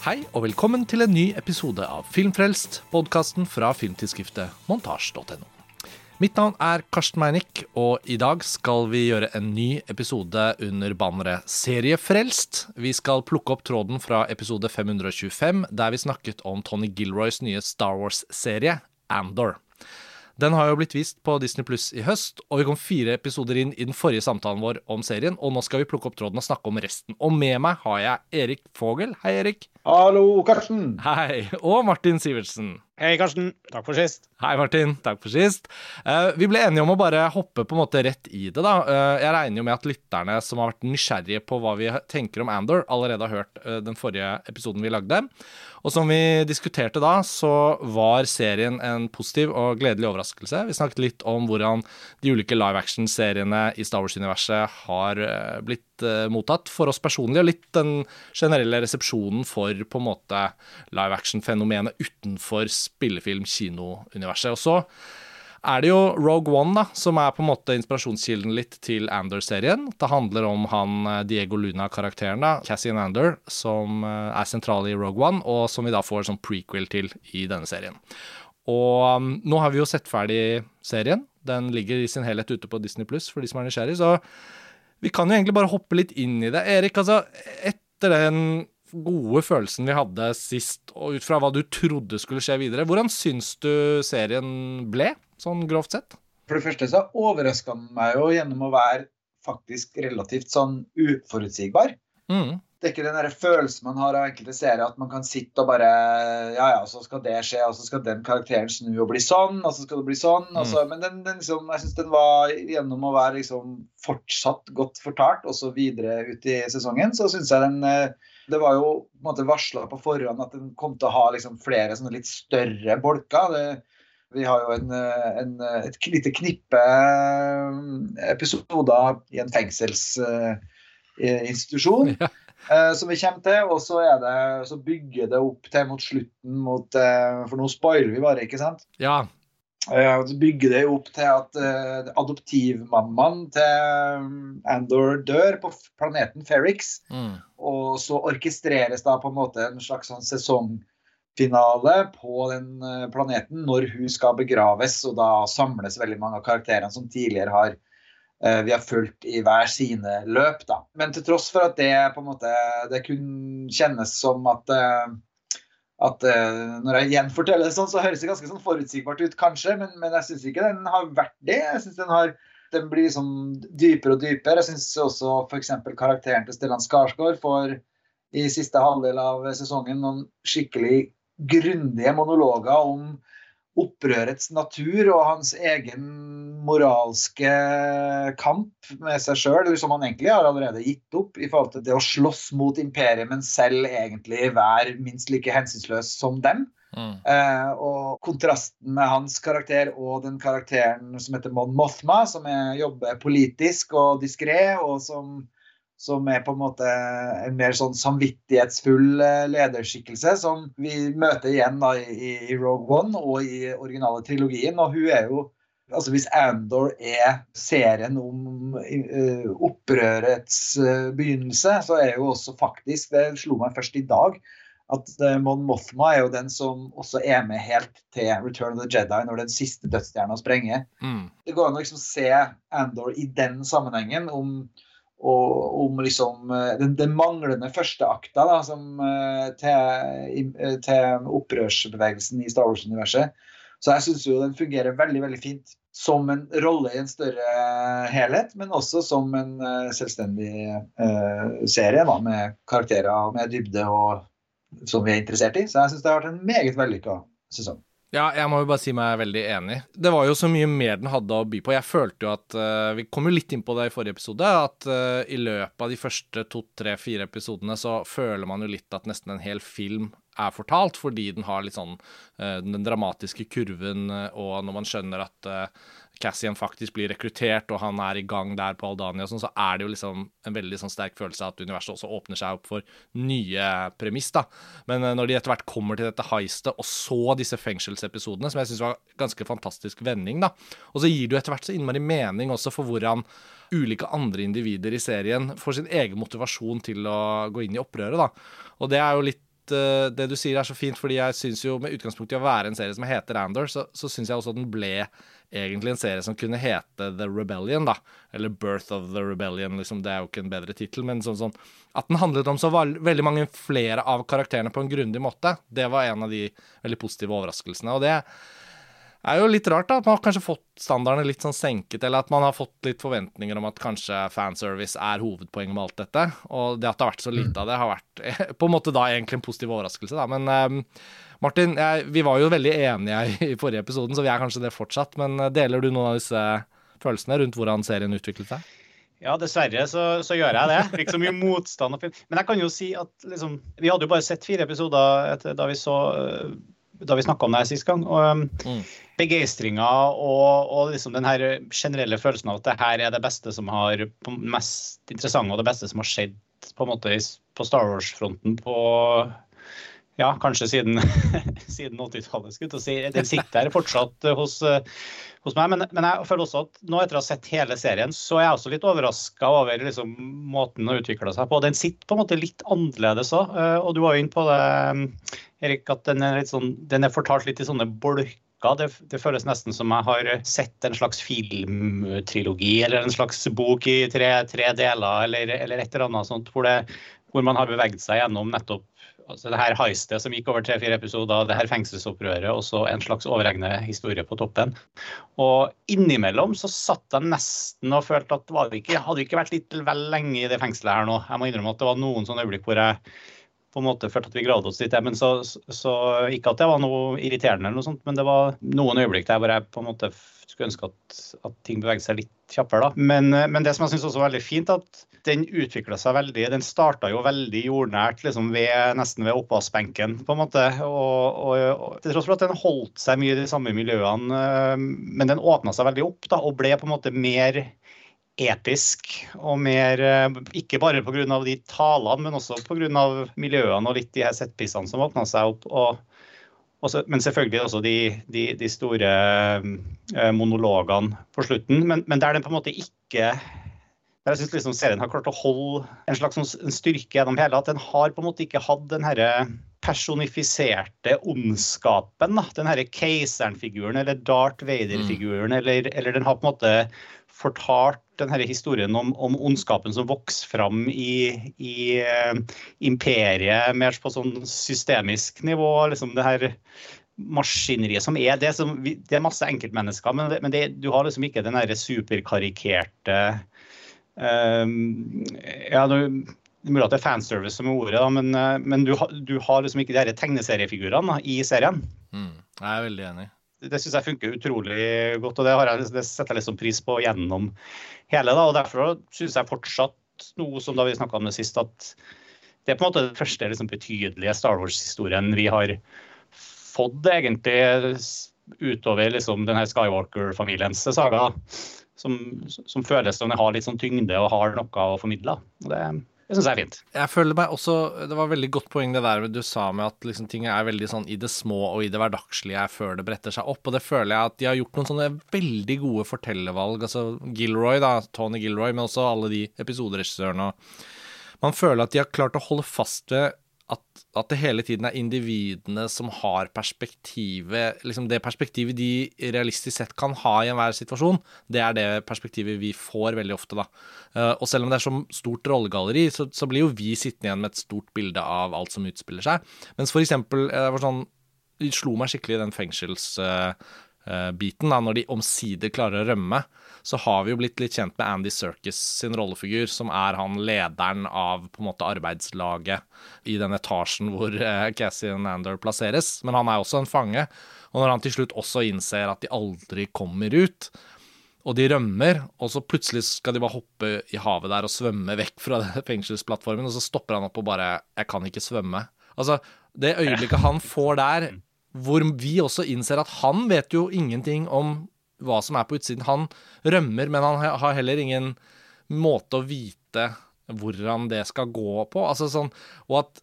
Hei og velkommen til en ny episode av Filmfrelst, podkasten fra filmtidsskriftet montasj.no. Mitt navn er Karsten Meinick, og i dag skal vi gjøre en ny episode under banneret Seriefrelst. Vi skal plukke opp tråden fra episode 525, der vi snakket om Tony Gilroys nye Star Wars-serie, Andor. Den har jo blitt vist på Disney Pluss i høst, og vi kom fire episoder inn i den forrige samtalen vår om serien, og nå skal vi plukke opp tråden og snakke om resten. Og med meg har jeg Erik Fogel. Hei, Erik. Hallo, Karsten. Hei. Og Martin Sivertsen. Hei, Karsten. Takk for sist. Hei, Martin. Takk for sist. Uh, vi ble enige om å bare hoppe på en måte rett i det, da. Uh, jeg regner jo med at lytterne som har vært nysgjerrige på hva vi tenker om Andor, allerede har hørt uh, den forrige episoden vi lagde. Og som vi diskuterte da, så var serien en positiv og gledelig overraskelse. Vi snakket litt om hvordan de ulike live action-seriene i Star Wars-universet har blitt mottatt for oss personlig, og litt den generelle resepsjonen for på en måte live action-fenomenet utenfor spillefilm-kinouniverset. Og så er det jo Rogue One da, som er på en måte inspirasjonskilden litt til Andor-serien. Det handler om han Diego Luna-karakteren, da, Cassian Andor, som er sentral i Rogue One, og som vi da får sånn prequel til i denne serien. Og um, nå har vi jo sett ferdig serien. Den ligger i sin helhet ute på Disney Pluss for de som er nysgjerrig. Så vi kan jo egentlig bare hoppe litt inn i det. Erik, altså etter den gode følelsen vi hadde sist, og ut fra hva du trodde skulle skje videre, hvordan syns du serien ble, sånn grovt sett? For det første så overraska den meg jo gjennom å være faktisk relativt sånn uforutsigbar. Mm. Det er ikke den der følelsen man har av enkelte seere, at man kan sitte og bare Ja, ja, så skal det skje, og så skal den karakteren snu og bli sånn, og så skal det bli sånn. Mm. Så, men den, den liksom, jeg syns den var gjennom å være liksom fortsatt godt fortalt, også videre ut i sesongen, så syns jeg den det var jo på en måte varsla på forhånd at den kom til å ha liksom flere sånne litt større bolker. Det, vi har jo en, en, et lite knippe eh, episoder i en fengselsinstitusjon ja. Uh, som vi kommer til. Og så, det, så, bygger det opp til mot slutten mot uh, For nå spoiler vi bare, ikke sant? Ja. Uh, så bygger det opp til at uh, adoptivmammaen til um, Andor dør på planeten Ferrix. Mm. Og så orkestreres da på en måte en slags sånn sesongfinale på den uh, planeten når hun skal begraves, og da samles veldig mange av karakterene som tidligere har vi har fulgt i hver sine løp. da. Men til tross for at det på en måte det kun kjennes som at at uh, når jeg gjenforteller det sånn, så høres det ganske sånn forutsigbart ut, kanskje, men, men jeg syns ikke den har vært det. Jeg synes den, har, den blir liksom dypere og dypere. Jeg syns også f.eks. karakteren til Stellan Skarsgård får i siste halvdel av sesongen noen skikkelig grundige monologer om opprørets natur og hans egen moralske kamp med seg sjøl, som han egentlig har allerede gitt opp i forhold til det å slåss mot imperiet, men selv egentlig være minst like hensynsløs som dem. Mm. Eh, og kontrasten med hans karakter og den karakteren som heter Mon Mothma, som er, jobber politisk og diskré, og som som er på en måte en mer sånn samvittighetsfull eh, lederskikkelse, som vi møter igjen da i, i Rogue One og i originale trilogien. Og hun er jo Altså Hvis Andor er serien om uh, opprørets uh, begynnelse, så er jo også faktisk Det slo meg først i dag. At uh, Mon Mothma er jo den som også er med helt til Return of the Jedi, når den siste dødsstjerna sprenger. Mm. Det går an å liksom se Andor i den sammenhengen. om og om liksom eh, den, den manglende førsteakta da, som, eh, til, eh, til, opprørsbevegelsen i Star Wars-universet. Så jeg syns jo den fungerer veldig veldig fint som en rolle i en større helhet, men også som en selvstendig uh, serie da, med karakterer med dybde og som vi er interessert i. Så jeg syns det har vært en meget vellykka sesong. Ja, jeg må jo bare si meg veldig enig. Det var jo så mye mer den hadde å by på. Jeg følte jo at uh, Vi kom jo litt inn på det i forrige episode, at uh, i løpet av de første to, tre, fire episodene så føler man jo litt at nesten en hel film er fortalt, fordi den har litt sånn uh, den dramatiske kurven, og når man skjønner at Cassian faktisk blir rekruttert, og han er i gang der på Aldania, sånn, så er det jo liksom en veldig sånn sterk følelse av at universet også åpner seg opp for nye premiss. da. Men eh, når de etter hvert kommer til dette heistet, og så disse fengselsepisodene, som jeg syns var ganske fantastisk vending, da, og så gir det jo etter hvert så innmari mening også for hvordan ulike andre individer i serien får sin egen motivasjon til å gå inn i opprøret, da. Og det er jo litt uh, det du sier er så fint, fordi jeg syns jo med utgangspunkt i å være en serie som heter Andor, så, så syns jeg også at den ble egentlig en serie som kunne hete The Rebellion, da. Eller Birth of the Rebellion, liksom. Det er jo ikke en bedre tittel, men sånn, sånn At den handlet om så veldig mange flere av karakterene på en grundig måte, det var en av de veldig positive overraskelsene. Og det er jo litt rart, da. At man har kanskje fått standardene litt sånn senket, eller at man har fått litt forventninger om at kanskje fanservice er hovedpoenget med alt dette. Og det at det har vært så lite av det, har vært på en måte da egentlig en positiv overraskelse, da. Men um, Martin, jeg, vi var jo veldig enige i forrige episoden, så vi er kanskje det fortsatt. Men eh, deler du noen av disse følelsene rundt hvordan serien utviklet seg? Ja, dessverre så, så, gjør jeg det. Fikk så mye motstand. Men jeg kan jo si at liksom, vi hadde jo bare sett fire episoder etter, da vi så da vi snakka om det her sist gang. og um, mm. Begeistringa og, og liksom den her generelle følelsen av at det her er det beste som har mest interessante og det beste som har skjedd på en måte på Star Wars-fronten på ja, kanskje siden, siden 80-tallet. Si. Den sitter her fortsatt hos, hos meg. Men, men, jeg føler også at nå etter å ha sett hele serien, så er jeg også litt overraska over liksom, måten å utvikle seg på. Den sitter på en måte litt annerledes òg. Eh, og du var jo inne på det, Erik, at den er, sånn, den er fortalt litt i sånne bolker. Det, det, føles nesten som jeg har sett en slags filmtrilogi eller en slags bok i tre, tre deler eller, eller, et eller annet sånt, hvor, det, hvor man har beveget seg gjennom nettopp altså det her heistet som gikk over tre-fire episoder, det her fengselsopprøret og så en slags overegne historie på toppen. Og innimellom så satt jeg nesten og følte at det ikke, hadde ikke vært litt vel lenge i det fengselet her nå. Jeg må innrømme at det var noen sånne øyeblikk hvor jeg på en måte følte at vi gravde oss dit. Men så, så, Ikke at det var noe irriterende, eller noe sånt, men det var noen øyeblikk der hvor jeg på en måte skulle ønske at, at ting beveget seg litt kjappere. da. Men, men det som jeg syns også var veldig fint, at den utvikla seg veldig. Den starta jo veldig jordnært, liksom ved, nesten ved oppvaskbenken, på en måte. Og, og, og, til tross for at den holdt seg mye i de samme miljøene, øh, men den åpna seg veldig opp da, og ble på en måte mer episk og mer øh, Ikke bare pga. de talene, men også pga. miljøene og litt de her settpissene som åpna seg opp. og også, men selvfølgelig også de, de, de store øh, monologene på slutten. Men, men der den på en måte ikke der jeg syns liksom serien har klart å holde en slags sånn styrke gjennom hele. At den har på en måte ikke hatt den herre personifiserte ondskapen. Da. Den herre keiseren-figuren eller Darth Vader-figuren. Mm. Eller, eller, den har på en måte fortalt den her historien om, om, ondskapen som vokser fram i, i uh, imperiet mer på sånn systemisk nivå. liksom det her maskineriet som er det som, Det er masse enkeltmennesker, men, det, men det, du har liksom ikke den superkarikerte Um, ja, det er mulig at det er fanservice som er ordet, da, men, eh, men du, du, har liksom ikke de tegneseriefigurene i serien. Mm, jeg er veldig enig. Det, syns jeg funker utrolig godt, og det, jeg, det setter jeg liksom pris på gjennom hele. Da, og Derfor syns jeg fortsatt, noe som da vi snakka om det sist, at det er på en måte den første liksom, betydelige Star Wars-historien vi har fått egentlig utover liksom, denne Skywalker-familiens saga som, som føles som det har litt sånn tyngde og har noe å formidle. Og det, det syns jeg er fint. Jeg føler meg også, Det var veldig godt poeng det der du sa med at liksom ting er veldig sånn i det små og i det hverdagslige før det bretter seg opp. Og det føler jeg at de har gjort noen sånne veldig gode fortellervalg. Altså Gilroy, da, Tony Gilroy, men også alle de episoderegissørene. Man føler at de har klart å holde fast ved at, at, det hele tiden er individene som har perspektivet liksom Det perspektivet de realistisk sett kan ha i enhver situasjon, det er det perspektivet vi får veldig ofte, da. Uh, og selv om det er så stort rollegalleri, så, så, blir jo vi sittende igjen med et stort bilde av alt som utspiller seg. Mens for eksempel, eh, det var sånn slo meg skikkelig i den fengselsbiten, uh, uh, når de omsider klarer å rømme så har vi jo blitt litt kjent med Andy Circus sin rollefigur, som er han lederen av på en måte arbeidslaget i den etasjen hvor Cassie Nander Ander plasseres. Men han er også en fange. Og når han til slutt også innser at de aldri kommer ut, og de rømmer, og så plutselig skal de bare hoppe i havet der og svømme vekk fra fengselsplattformen, og så stopper han opp og bare 'Jeg kan ikke svømme'. Altså, det øyeblikket han får der, hvor vi også innser at han vet jo ingenting om hva som er på utsiden. Han rømmer, men han har heller ingen måte å vite hvordan det skal gå på. Altså sånn, og at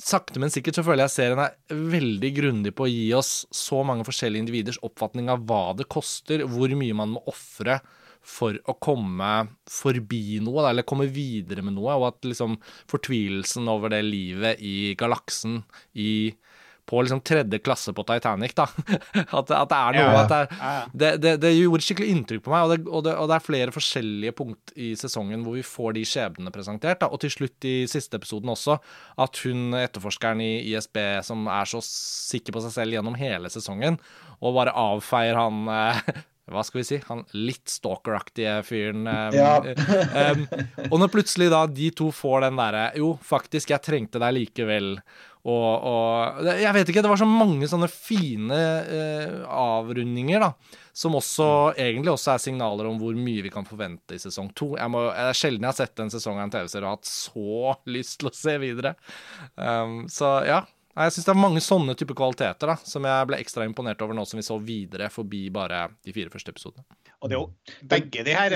sakte, men sikkert så føler jeg serien er veldig grundig på å gi oss så mange forskjellige individers oppfatning av hva det koster, hvor mye man må ofre for å komme forbi noe, eller komme videre med noe, og at liksom fortvilelsen over det livet i galaksen i på liksom tredje klasse på Titanic, da. At, at det er noe Ja, at det, er, det, det, det gjorde skikkelig inntrykk på meg, og det, og, det, og det er flere forskjellige punkt i sesongen hvor vi får de skjebnene presentert. Da. Og til slutt i siste episoden også, at hun etterforskeren i ISB som er så sikker på seg selv gjennom hele sesongen, og bare avfeier han eh, hva skal vi si, han litt stalkeraktige fyren. Um, Ja. um, og når plutselig da de to får den derre Jo, faktisk, jeg trengte deg likevel. Og, og Jeg vet ikke, det var så mange sånne fine eh, avrundinger, da. Som også egentlig også er signaler om hvor mye vi kan forvente i sesong to. Jeg må, det er sjelden jeg har sett en sesong av en TV-serie og hatt så lyst til å se videre. Um, så ja. Nei, Jeg syns det er mange sånne typer kvaliteter da, som jeg ble ekstra imponert over nå som vi så videre forbi bare de fire første episodene. Og det er jo begge de her,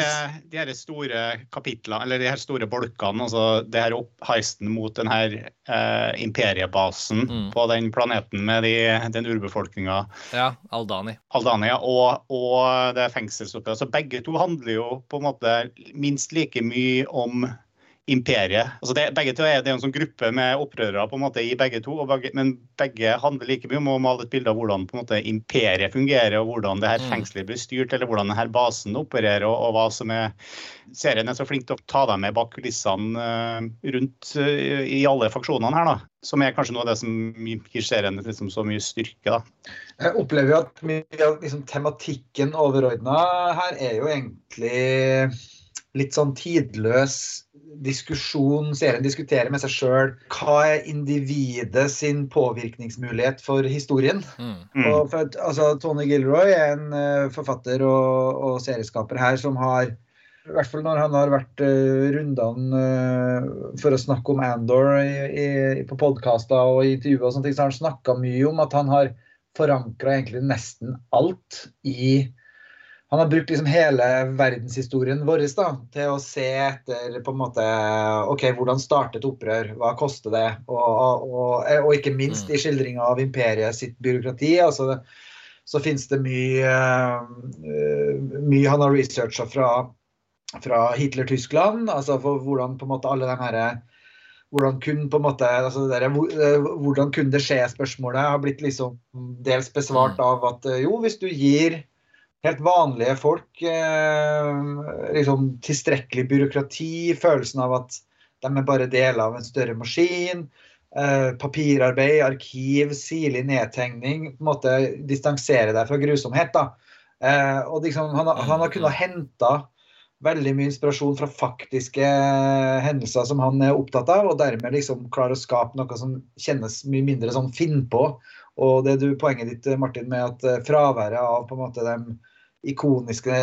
de her store kapitlene, eller de her store bolkene, altså det her oppheisten mot den her eh, imperiebasen Mm. på den planeten med de, den urbefolkninga, Ja, Aldani. Aldania, og, og det fengselsoppholdet. Så begge to handler jo på en måte minst like mye om imperiet. Altså det, begge to er, det er en sånn gruppe med opprørere på en måte i begge to, og begge, men begge handler like mye om å male et bilde av hvordan på en måte imperiet fungerer, og hvordan det her Mm. fengselet blir styrt, eller hvordan denne basen opererer, og, og hva som er Serien er så flink til å ta deg med bak kulissene eh, rundt eh, i alle faksjonene her, da. Som er kanskje noe av det som gir serien liksom så mye styrke, da. Jeg opplever jo at mye av liksom, tematikken overordna her er jo egentlig litt sånn tidløs diskusjon. Serien diskuterer med seg sjøl hva er individet sin påvirkningsmulighet for historien. Mm. Mm. Og for, altså, Tony Gilroy er en uh, forfatter og, og serieskaper her som har i hvert fall når han har vært uh, rundene uh, for å snakke om Andor i, i, på podkaster og i intervjuer, og sånne ting, så har han snakka mye om at han har forankra egentlig nesten alt i Han har brukt liksom hele verdenshistorien vår da, til å se etter på en måte OK, hvordan startet opprør? Hva koster det? Og, og, og, ikke minst i skildringa av imperiet sitt byråkrati. altså så finnes det mye, eh, mye han har researcha fra, fra Hitler-Tyskland. altså for Hvordan på en måte alle de her hvordan kunne på en måte, altså det der, eh, hvordan kunne det skje-spørsmålet har blitt liksom dels besvart av at eh, jo, hvis du gir helt vanlige folk eh, liksom tilstrekkelig byråkrati, følelsen av at de er bare deler av en større maskin, eh, papirarbeid, arkiv, sirlig nedtegning, på en måte distansere deg fra grusomhet. da. Eh, og liksom, han, han har kunnet hente veldig mye inspirasjon fra faktiske hendelser som han er opptatt av, og dermed liksom klare å skape noe som kjennes mye mindre sånn finnpå. Og det du poenget ditt, Martin, med at fraværet av på en måte de ikoniske,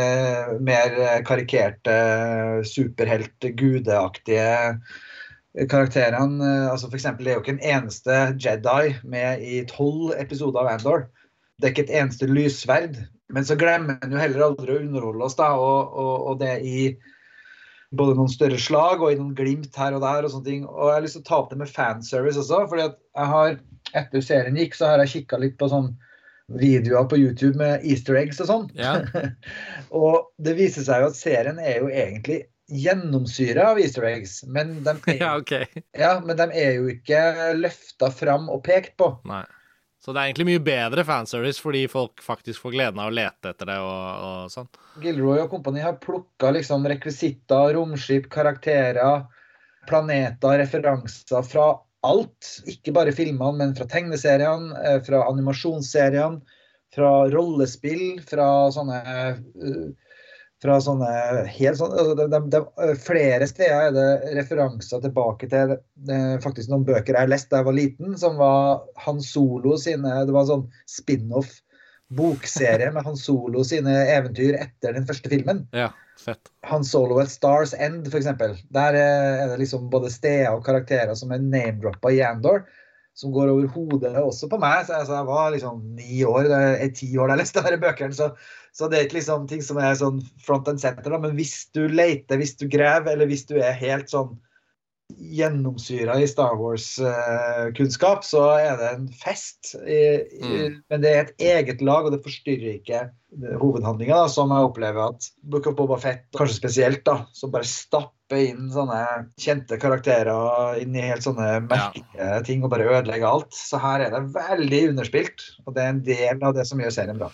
mer karikerte, superhelt, gudeaktige karakterene. eh, altså for eksempel, Det er jo ikke en eneste Jedi med i tolv episoder av Andor. Det er ikke et eneste lyssverd. Men så glemmer en jo heller aldri å underholde oss, da. Og, og, og det i både noen større slag og i noen glimt her og der. Og sånne ting. Og jeg har lyst til å ta opp det med fanservice også. fordi at jeg har, etter serien gikk, så har jeg kikka litt på sånn videoer på YouTube med easter eggs og sånn. Ja. og det viser seg jo at serien er jo egentlig gjennomsyra av easter eggs. Men de er, ja, okay. ja, men de er jo ikke løfta fram og pekt på. Nei. Så det er egentlig mye bedre fanservice fordi folk faktisk får gleden av å lete etter det og, og sånn. Gilroy og kompani har plukka liksom rekvisitter, romskip, karakterer, planeter, referanser fra alt. Ikke bare filmene, men fra tegneseriene, eh, fra animasjonsseriene, fra rollespill, fra sånne eh, fra sånne helt sånn, altså de, de, de, Flere steder er det referanser tilbake til eh, faktisk noen bøker jeg leste da jeg var liten, som var Han Solo sine Det var en sånn spin-off bokserie med Han Solo sine eventyr etter den første filmen. Ja, fett. Han Solo at Stars End, f.eks. Der er det liksom både steder og karakterer som er name-droppa i Andor, som går over hodet også på meg. Så altså, jeg var liksom ni år, det er ti år da jeg leste disse bøkene. Så, så det er ikke liksom ting som er sånn front and center. Da. Men hvis du leter, hvis du graver, eller hvis du er helt sånn gjennomsyra i Star Wars-kunnskap, så er det en fest. Mm. Men det er et eget lag, og det forstyrrer ikke hovedhandlinga, som jeg opplever at Book of Boba Fett, kanskje spesielt, da, som bare stapper inn sånne kjente karakterer inn i helt sånne merkelige ting og bare ødelegger alt. Så her er det veldig underspilt, og det er en del av det som gjør serien bra.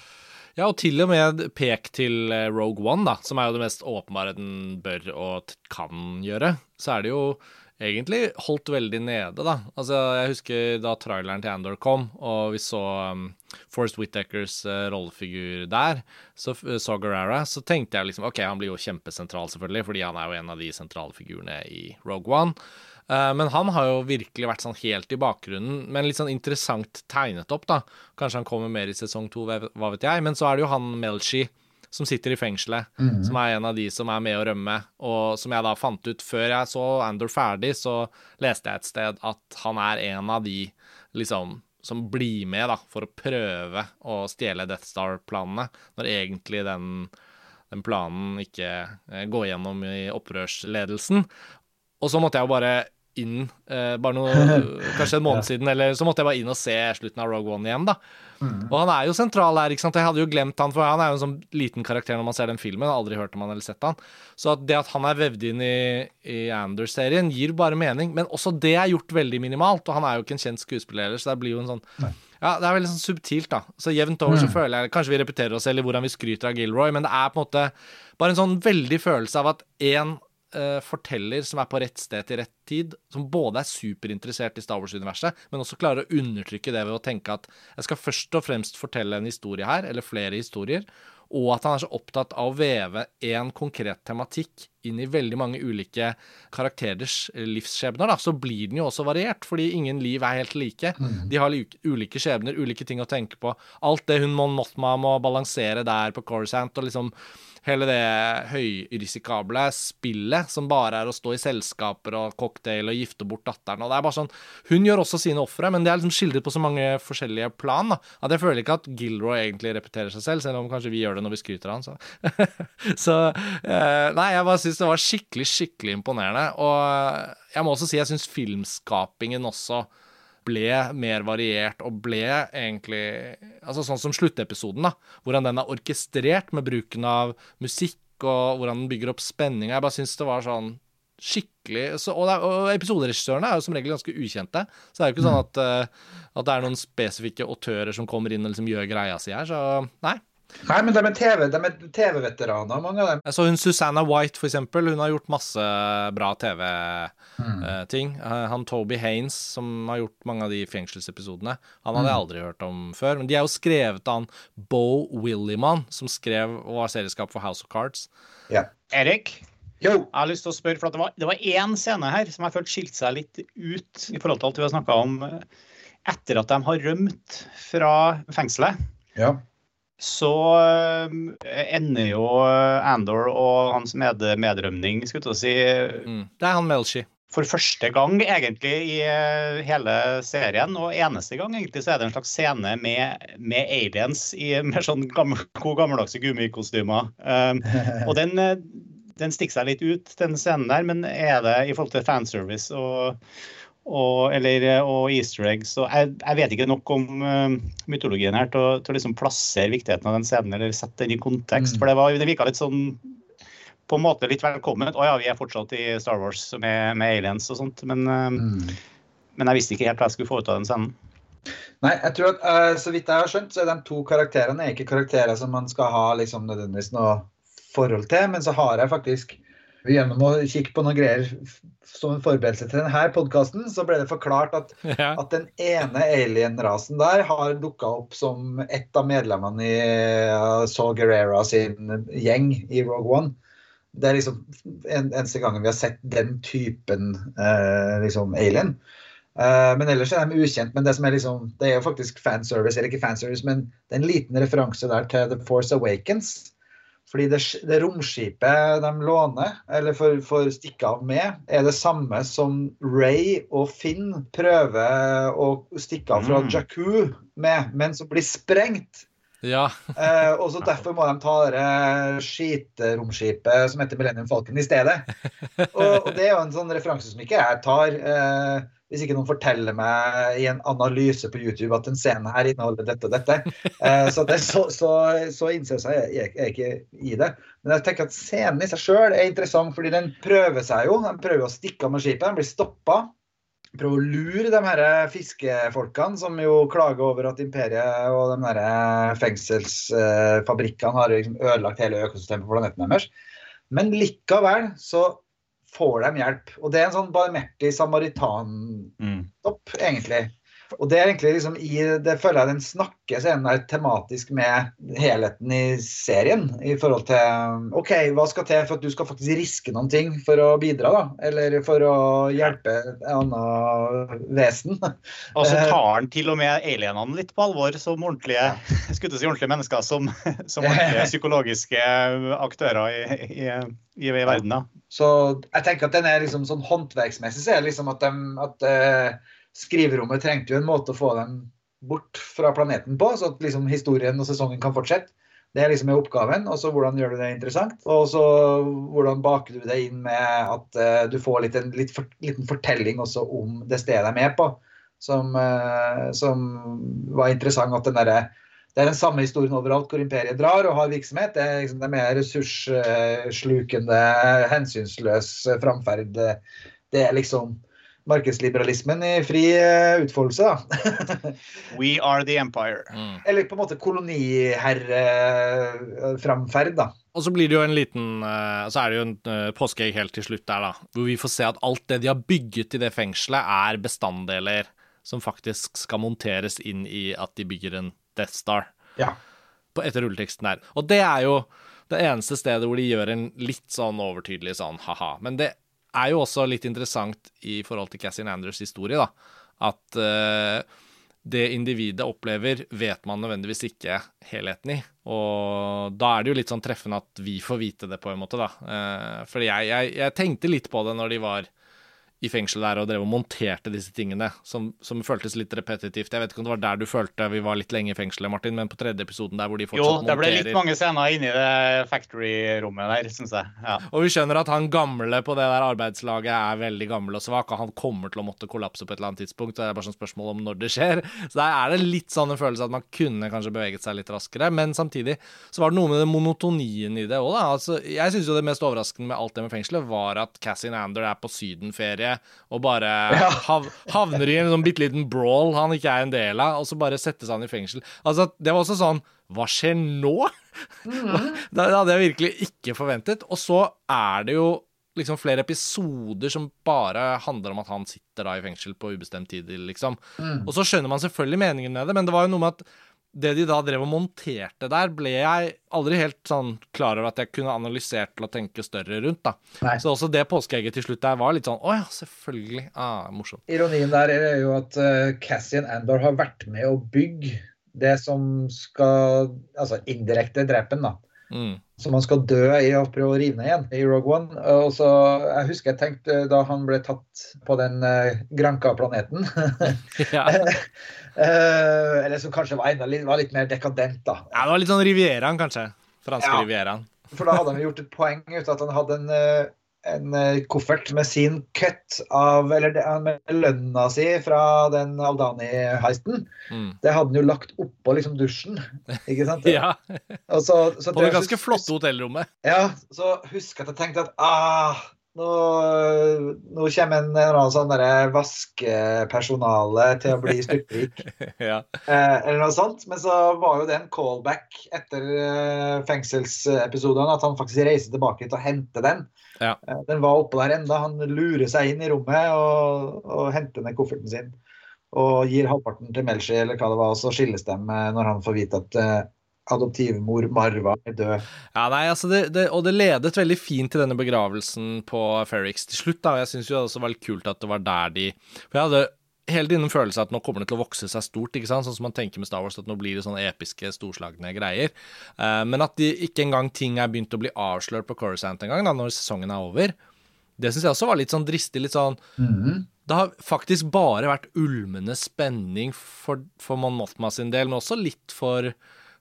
Ja, og til og med pek til eh, Rogue One, da, som er jo det mest åpenbare den bør og kan gjøre. Så er det jo egentlig holdt veldig nede, da. Altså, jeg husker da traileren til Andor kom, og vi så um, Forest Whittakers uh, rollefigur der, så uh, så Guerrera, så tenkte jeg liksom OK, han blir jo kjempesentral, selvfølgelig, fordi han er jo en av de sentrale figurene i Rogue One. Uh, men han har jo virkelig vært sånn helt i bakgrunnen, men litt sånn interessant tegnet opp, da. Kanskje han kommer mer i sesong to, hva vet jeg. Men så er det jo han Melshi som sitter i fengselet, mm. som er en av de som er med å rømme. Og som jeg da fant ut før jeg så Andor ferdig, så leste jeg et sted at han er en av de liksom som blir med da, for å prøve å stjele Death Star-planene, når egentlig den, den planen ikke eh, går gjennom i opprørsledelsen. Og så måtte jeg jo bare inn eh, bare noe, kanskje en måned siden, eller så måtte jeg bare inn og se slutten av Rogue One igjen, da. Mm. Og han er jo sentral her, ikke sant. Jeg hadde jo glemt han, for han er jo en sånn liten karakter når man ser den filmen. Jeg har aldri hørt om han eller sett han. Så at det at han er vevd inn i, i Anders-serien, gir bare mening. Men også det er gjort veldig minimalt, og han er jo ikke en kjent skuespiller så det blir jo en sånn Nei. Ja, det er veldig sånn subtilt, da. Så jevnt over mm. så føler jeg Kanskje vi repeterer oss selv i hvordan vi skryter av Gilroy, men det er på en måte bare en sånn veldig følelse av at én uh, forteller som er på rett sted til rett tid, som både er superinteressert i Star Wars-universet, men også klarer å undertrykke det ved å tenke at jeg skal først og fremst fortelle en historie her, eller flere historier, og at han er så opptatt av å veve en konkret tematikk inn i veldig mange ulike karakterers livsskjebner, da, så blir den jo også variert, fordi ingen liv er helt like. Mm. De har ulike skjebner, ulike ting å tenke på. Alt det hun Mon Mothma må balansere der på Corsant, og liksom hele det høyrisikable spillet som bare er å stå i selskaper og cocktail og gifte bort datteren. og det er bare sånn, Hun gjør også sine ofre, men det er liksom skildret på så mange forskjellige plan da, at jeg føler ikke at Gilroy egentlig repeterer seg selv, selv om kanskje vi gjør det når vi skryter av han. Så, så eh, Nei, jeg bare syns det var skikkelig, skikkelig imponerende. Og jeg må også si jeg syns filmskapingen også ble mer variert og ble egentlig altså Sånn som sluttepisoden, da. Hvordan den er orkestrert med bruken av musikk, og hvordan den bygger opp spenning. Jeg bare syns det var sånn skikkelig så, Og, og episoderegissørene er jo som regel ganske ukjente. Så det er jo ikke sånn mm. at, uh, at det er noen spesifikke autører som kommer inn og liksom gjør greia si her. Så nei, Nei, men de er TV-veteraner, TV mange av dem. Jeg så hun Susanna White, for eksempel. Hun har gjort masse bra TV-ting. Mm. Uh, han Toby Haines, som har gjort mange av de fengselsepisodene, han hadde jeg mm. aldri hørt om før. Men de er jo skrevet av han Bo Williman, som skrev og var serieskap for House of Cards. Ja. Erik? Jo. Jeg har lyst til å spørre, for Det var, det var én scene her som jeg følte skilte seg litt ut i forhold til alt vi har snakka om eh, etter at de har rømt fra fengselet. Ja så eh, ender jo eh, Andor og hans med medrømning, skulle jeg si mm. Det er han Melshi. For første gang egentlig i eh, hele serien, og eneste gang egentlig, så er det en slags scene med, med aliens i mer sånn gammel, gammeldagse gummikostymer. Um, og den, den stikker seg litt ut, den scenen der, men er det i forhold til fanservice og og, eller, og easter eggs. Og jeg, jeg, vet ikke nok om uh, mytologien her til å, til å liksom plassere viktigheten av den scenen eller sette den i kontekst. Mm. For det, var, det virka litt sånn på en måte litt velkomment. Å ja, vi er fortsatt i Star Wars med, med aliens og sånt. Men, uh, mm. men, jeg visste ikke helt hva jeg skulle få ut av den scenen. Nei, jeg tror at uh, Så vidt jeg har skjønt, så er de to karakterene er ikke karakterer som man skal ha liksom nødvendigvis noe forhold til. Men så har jeg faktisk Gjennom å kikke på noen greier som en forberedelse til denne podkasten, så ble det forklart at, ja. at den ene alien-rasen der har dukka opp som et av medlemmene i uh, Saw Gerrera sin gjeng i Rogue One. Det er liksom en, eneste gangen vi har sett den typen uh, liksom alien. Uh, men ellers er de ukjent. Men det som er liksom, det er jo faktisk fanservice, eller ikke fanservice, men det er en liten referanse der til The Force Awakens. Fordi det, det romskipet de låner, eller får, får stikke av med, er det samme som Ray og Finn prøver å stikke av fra mm. Jakku med, men som blir sprengt. Ja. eh, og så Derfor må de ta det skiteromskipet som heter Millennium Falcon i stedet. Og, og Det er jo en sånn referanse som ikke jeg tar. Eh, hvis ikke noen forteller meg i en analyse på YouTube at en scene her inneholder dette og dette. Eh, så, det, så, så, så innser jeg, jeg, jeg ikke i det. Men jeg tenker at scenen i seg sjøl er interessant, fordi den prøver seg jo. Den prøver å stikke av med skipet, den blir stoppa. Prøver å lure de her fiskefolkene som jo klager over at imperiet og de her fengselsfabrikkene har liksom ødelagt hele økosystemet på planeten deres. Men likevel så får dem hjelp. Og det er en sånn barmhjertig samaritan-topp, mm. egentlig. Og det er egentlig liksom i Det føler jeg den snakker så er tematisk med helheten i serien. I forhold til OK, hva skal til for at du skal faktisk riske noen ting for å bidra, da? Eller for å hjelpe et annet vesen? Og så tar han til og med alienene litt på alvor som ordentlige, si ordentlige mennesker. Som, som ordentlige psykologiske aktører i, i, i, i verden. Da. Så jeg tenker at den er liksom sånn håndverksmessig så er det liksom at, de, at uh, skriverommet trengte jo en måte å få dem bort fra planeten på, så at liksom historien og sesongen kan fortsette. Det er liksom oppgaven. Og så hvordan gjør du det interessant? Og så hvordan baker du det inn med at uh, du får litt, en litt for, liten fortelling også om det stedet de er med på, som, uh, som var interessant. at den der, det er den samme historien overalt hvor imperiet drar og har virksomhet. Det er, liksom, det er mer ressursslukende, hensynsløs framferd. Det er liksom markedsliberalismen i fri eh, utfoldelse, da. We are the empire. Mm. Eller på en måte koloniherreframferd, da. Og så blir det jo en liten uh, Så er det jo en uh, påskeegg helt til slutt der, da. Hvor vi får se at alt det de har bygget i det fengselet, er bestanddeler som faktisk skal monteres inn i at de bygger en Death Star. Ja. På etter rulleteksten der. Og det er jo det eneste stedet hvor de gjør en litt sånn overtydelig sånn ha-ha. Men det er jo også litt interessant i forhold til Cassian Anders' historie, da. At uh, det individet opplever, vet man nødvendigvis ikke helheten i. Og da er det jo litt sånn treffende at vi får vite det, på en måte, da. Uh, for jeg, jeg, jeg, tenkte litt på det når de var i fengsel der og drev og monterte disse tingene, som, som, føltes litt repetitivt. Jeg vet ikke om det var der du følte vi var litt lenge i fengselet, Martin, men på tredje episoden der hvor de fortsatt monterer Jo, det ble litt mange scener inni det factory-rommet der, syns jeg. Ja. Og vi skjønner at han gamle på det der arbeidslaget er veldig gammel og svak, og han kommer til å måtte kollapse på et eller annet tidspunkt. Så det er bare sånn spørsmål om når det skjer. Så der er det litt sånn en følelse at man kunne kanskje beveget seg litt raskere, men samtidig så var det noe med den monotonien i det òg, da. Altså, jeg syns jo det mest overraskende med alt det med fengselet var at Cassie Nander er på sydenferie og bare hav, havner i en sånn bitte liten brawl han ikke er en del av, og så bare settes han i fengsel. Altså, Det var også sånn Hva skjer nå? Mm. det hadde jeg virkelig ikke forventet. Og så er det jo liksom flere episoder som bare handler om at han sitter da i fengsel på ubestemt tid, liksom. Mm. Og så skjønner man selvfølgelig meningen med det, men det var jo noe med at det de da drev og monterte der, ble jeg aldri helt sånn klar over at jeg kunne analysert til å tenke større rundt. da. Nei. Så også det påskeegget til slutt der var litt sånn Å ja, selvfølgelig. Ah, morsomt. Ironien der er jo at uh, Cassian Andor har vært med å bygge det som skal Altså indirekte drepe ham, da. Mm. Så man skal dø i å prøve å rive ned igjen i Rogue One. Og så, Jeg husker jeg tenkte da han ble tatt på den uh, Granca-planeten Uh, eller som kanskje var, litt, var, litt, mer dekadent, da. Ja, Det var litt sånn Rivieraen, kanskje. Franske ja, Rivieraen. For da hadde han gjort et poeng ut av at han hadde en, eh, en eh, koffert med sin cut av Eller med lønna si fra den Aldani-heisten. Mm. Det hadde han jo lagt oppå liksom dusjen, ikke sant? ja. Så, så på det ganske flotte hotellrommet. Ja, så husk at jeg tenkte at ah, nå, nå kommer en eller annen sånn vaskepersonale til å bli styrtrik. ja. eh, eller noe sånt. Men så var jo det en callback etter eh, fengselsepisodene, at han faktisk reiser tilbake til å hente den. Ja. Eh, den var oppå der enda. Han lurer seg inn i rommet og, og henter ned kofferten sin. Og gir halvparten til Melchie, eller hva det var, og så skilles de eh, når han får vite at eh, adoptivmor Marva er død. Ja, nei, altså det, det, Og det ledet veldig fint til denne begravelsen på Ferrix til slutt. da, og Jeg syns det også var litt kult at det var der de For jeg hadde hele tiden en følelse at nå kommer det til å vokse seg stort, ikke sant? sånn som man tenker med Star Wars, at nå blir det sånne episke, storslagne greier. Uh, men at de, ikke engang ting er begynt å bli avslørt på Coruscant engang, da, når sesongen er over. Det syns jeg også var litt sånn dristig. litt sånn mm -hmm. Det har faktisk bare vært ulmende spenning for, for Mon Mothma sin del, men også litt for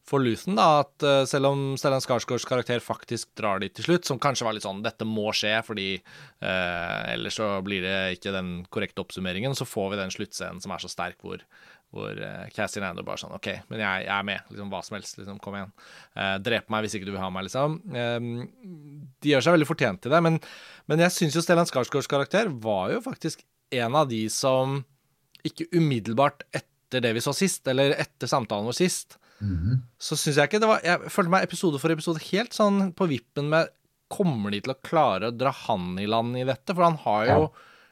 for Luthen, da, at uh, selv om Stellan Skarsgårds karakter faktisk drar dit til slutt, som kanskje var litt sånn 'dette må skje', fordi uh, ellers så blir det ikke den korrekte oppsummeringen, så får vi den sluttscenen som er så sterk, hvor, hvor uh, Cassie Nando bare sånn 'OK, men jeg, jeg, er med. Liksom, hva som helst. Liksom, kom igjen. Uh, drep meg hvis ikke du vil ha meg', liksom. de gjør seg veldig fortjent til det, men, men jeg syns jo Stellan Skarsgårds karakter var jo faktisk en av de som ikke umiddelbart etter det vi så sist, eller etter samtalen vår sist, Mm -hmm. Så syns jeg ikke det var Jeg følte meg episode for episode helt sånn på vippen med Kommer de til å klare å dra han i land i dette? For han har jo ja.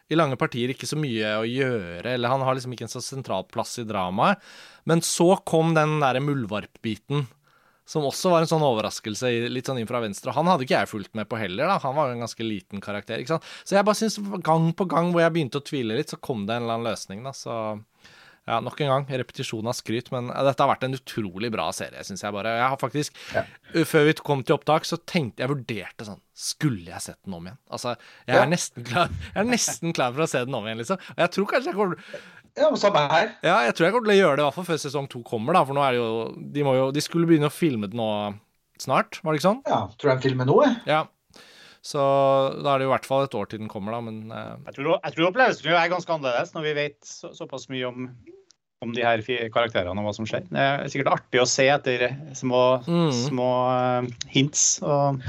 i lange partier ikke så mye å gjøre, eller han har liksom ikke en så sentral plass i dramaet. Men så kom den derre muldvarpbiten. Som også var en sånn overraskelse litt sånn inn fra venstre. Han hadde ikke jeg fulgt med på heller, da. Han var jo en ganske liten karakter. ikke sant? Så jeg bare syns gang på gang hvor jeg begynte å tvile litt, så kom det en eller annen løsning, da. Så ja, nok en gang, repetisjon av skryt, men dette har vært en utrolig bra serie, syns jeg bare. Jeg har faktisk, ja. Før vi kom til opptak, så tenkte jeg vurderte sånn Skulle jeg sett den om igjen? Altså, jeg er, ja. nesten, klar, jeg er nesten klar for å se den om igjen, liksom. Og jeg tror kanskje jeg kommer ja, samme her. Ja, jeg tror jeg kommer til å gjøre det i hvert fall før sesong to kommer, da. For nå er det jo De, må jo, de skulle begynne å filme det nå snart, var det ikke sånn? Ja, tror jeg filmer nå, jeg. Ja. Så da er det jo i hvert fall et år til den kommer, da, men uh... Jeg tror, jeg tror opplevelsen er ganske annerledes når vi vet så, såpass mye om, om de her karakterene og hva som skjer. Det er sikkert artig å se etter små, mm. små uh, hints. Og,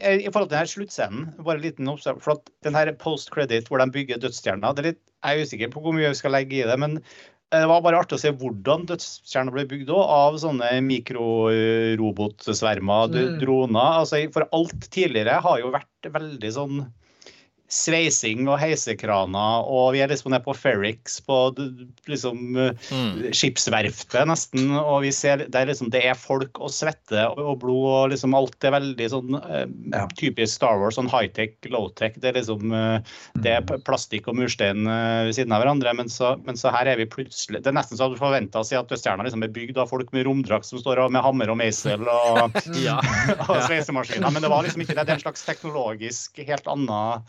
I forhold til denne sluttscenen, bare en liten oppstart, for at den her post credit hvor de bygger dødsstjerna, det er litt, jeg er usikker på hvor mye vi skal legge i det. men det var bare artig å se hvordan dødskjerner ble bygd òg, av sånne mikrorobotsvermer, mm. droner. Altså, for alt tidligere har jo vært veldig sånn sveising og heisekraner, og vi er liksom nede på Ferrix, på liksom mm. skipsverftet nesten, og vi ser det er liksom det er folk og svette og blod og liksom alt er veldig sånn uh, ja. typisk Star Wars, sånn high-tech, low-tech. Det er liksom uh, det er mm. plastikk og murstein ved siden av hverandre, men så, men så, her er vi plutselig Det er nesten så du forventa å si at Østjerna liksom er bygd av folk med romdrakt som står med hammer og meisel og, ja. og sveisemaskiner, men det var liksom ikke det. Det er en slags teknologisk helt annen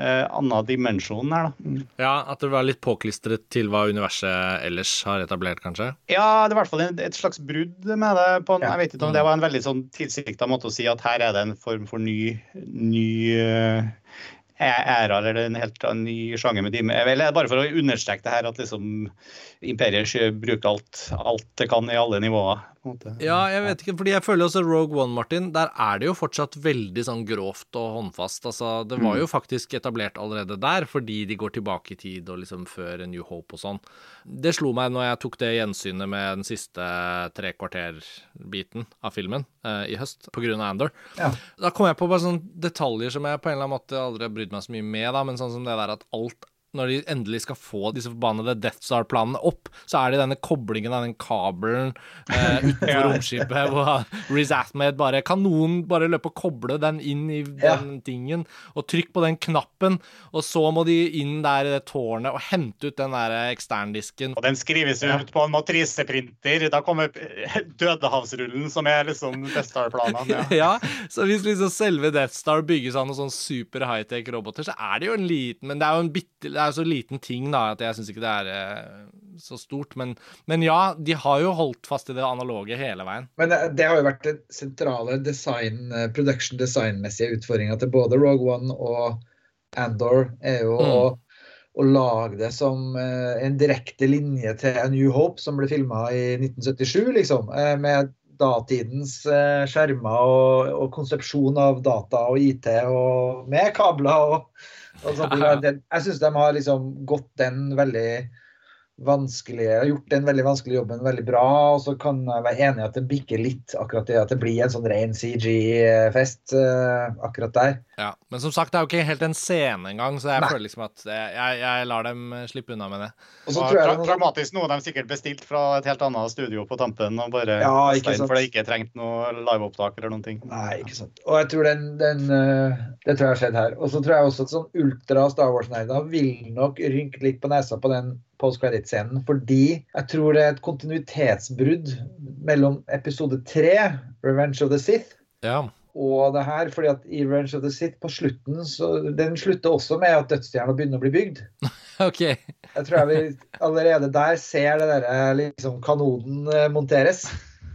eh, annen dimensjon her, da. Mm. Ja, At det var litt påklistret til hva universet ellers har etablert, kanskje? Ja, det er i hvert fall et slags brudd med det. På en, jeg vet ikke om Det var en veldig sånn tilsikta måte å si at her er det en form for ny, ny uh, æra eller en helt ny sjanger med dime. Eller bare for å understreke det her at liksom imperiet bruker alt, alt det kan i alle nivåer. Ja, jeg vet ikke, fordi jeg føler også Rogue One, Martin, der er det jo fortsatt veldig sånn grovt og håndfast. Altså, det var jo mm. faktisk etablert allerede der, fordi de går tilbake i tid og liksom før New Hope og sånn. Det slo meg når jeg tok det gjensynet med den siste tre kvarter-biten av filmen eh, i høst, på grunn av Andor. Ja. Da kom jeg på bare sånne detaljer som jeg på en eller annen måte aldri har brydd meg så mye med, da, men sånn som det der at alt når de endelig skal få disse forbannede Death Star-planene opp, så er det denne koblingen av den kabelen eh, utenfor ja. romskipet hvor Riz Ahmed bare Kan noen bare løpe og koble den inn i den ja. tingen, og trykk på den knappen, og så må de inn der i det tårnet og hente ut den der eksterndisken. Og den skrives ut ja. på en matriseprinter. Da kommer Dødehavsrullen, som er liksom Death Star-planene. Ja. så hvis liksom selve Death Star bygges av noen sånn super high-tech roboter, så er det jo en liten Men det er jo en bitte det er jo så liten ting da, at jeg syns ikke det er eh, så stort. Men, men, ja, de har jo holdt fast i det analoge hele veien. Men det, det har jo vært den sentrale design, eh, production design-messige utfordringa til både Rogue One og Andor, er jo mm. å, å, lage det som eh, en direkte linje til A New Hope, som ble filma i 1977, liksom. Eh, med datidens eh, skjermer og, og, konsepsjon av data og IT, og med kabler og Altså, jeg syns de har liksom gått den veldig vanskelige, gjort en veldig vanskelig jobb, men veldig bra. Og så kan jeg være enig i at det bikker litt akkurat det at det blir en sånn ren CG-fest uh, eh, akkurat der. Ja, Men som sagt, det er jo ikke helt en scene engang, så jeg Nei. føler liksom at jeg, jeg, lar dem slippe unna med det. Og så tror jeg tra Dramatisk noe de sikkert bestilt fra et helt annet studio på tampen og bare ja, ikke sant. for det ikke trengt noe liveopptak eller noen ting. Nei, ikke sant. Og jeg tror den, den uh, Det tror jeg har skjedd her. Og så tror jeg også at sånn ultra Star Wars-nerder vil nok rynke litt på nesa på den post credit-scenen. Fordi jeg tror det er et kontinuitetsbrudd mellom episode tre, 'Revenge of the Sith', ja. og det her. fordi at i 'Revenge of the Sith' på slutten så Den slutter også med at dødsstjerna begynner å bli bygd. ok. Jeg tror jeg vi allerede der ser det derre liksom kanonen eh, monteres.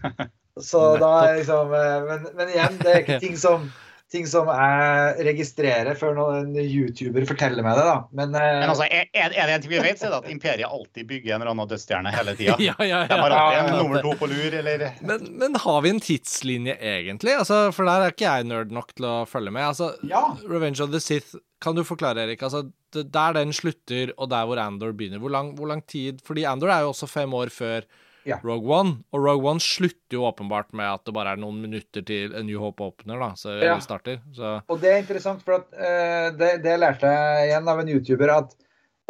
Så da er liksom eh, men, men igjen, det er ikke ting som ting som jeg registrerer før noen YouTuber forteller meg det. da. Men, eh, Men altså, er, er det en ting vi vet, så er det at Imperiet alltid bygger en eller annen dødsstjerne hele tida. Ja, ja, De har Ja, en ja. nummer to på lur, eller Men, men har vi en tidslinje, egentlig? Altså, for der er ikke jeg nerd nok til å følge med. Altså, Ja. Revenge of the Sith, kan du forklare, Erik? Altså, der den slutter, og der hvor Andor begynner, hvor lang, hvor lang tid Fordi Andor er jo også fem år før Ja. Rogue One, og Rogue One slutter jo åpenbart med at det bare er noen minutter til A New Hope åpner, da, så Ja. starter. Så Og det er interessant, for at, uh, det, det lærte jeg igjen av en YouTuber. at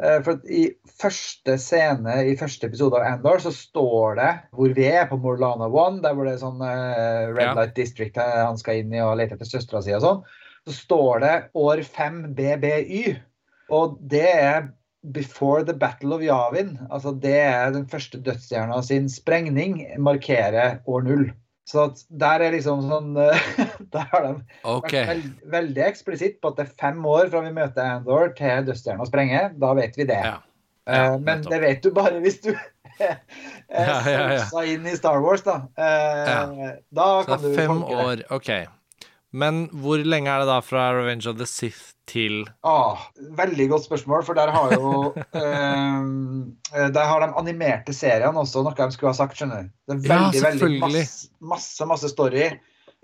uh, for at I første scene i første episode av Andor så står det hvor vi er, på Morlana One, der hvor det er sånn uh, Red Ja. Light District han skal inn i og lete etter søstera si og sånn. Så står det år 5 BBY. Og det er Before the Battle of Yavin. Altså det er den første dødsstjerna sin sprengning, markerer år null. Så at der er liksom sånn Der har de okay. vært veld, veldig eksplisitt på at det er fem år fra vi møter Andor til dødsstjerna sprenger. Da vet vi det. Ja. Eh, Ja, men det vet du bare hvis du er Ja, inn i Star Wars, da. Eh, Da Så kan det du er fem tolke det. år, OK. Men hvor lenge er det da fra Revenge of the Sith til Ah, veldig godt spørsmål, for der har jo eh, Der har de animerte seriene også, noe de skulle ha sagt, skjønner du. Det er Ja, veldig, veldig masse, masse, masse story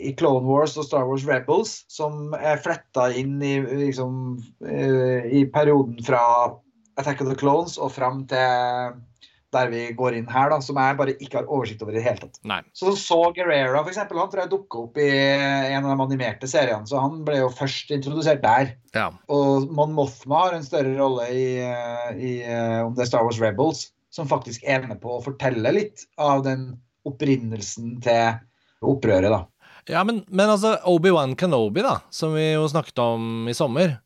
i Clone Wars og Star Wars Rebels som er fletta inn i, liksom, eh, i perioden fra Attack of the Clones og fram til der vi går inn her, da, som jeg bare ikke har oversikt over i det hele tatt. Nei. Så så Guerrera, for eksempel, han tror jeg dukka opp i en av de animerte seriene, så han ble jo først introdusert der. Ja. Og Mon Mothma har en større rolle i, i eh, om det er Star Wars Rebels, som faktisk er med på å fortelle litt av den opprinnelsen til opprøret, da. Ja, men, men altså, Obi-Wan Kenobi, da, som vi jo snakket om i sommer,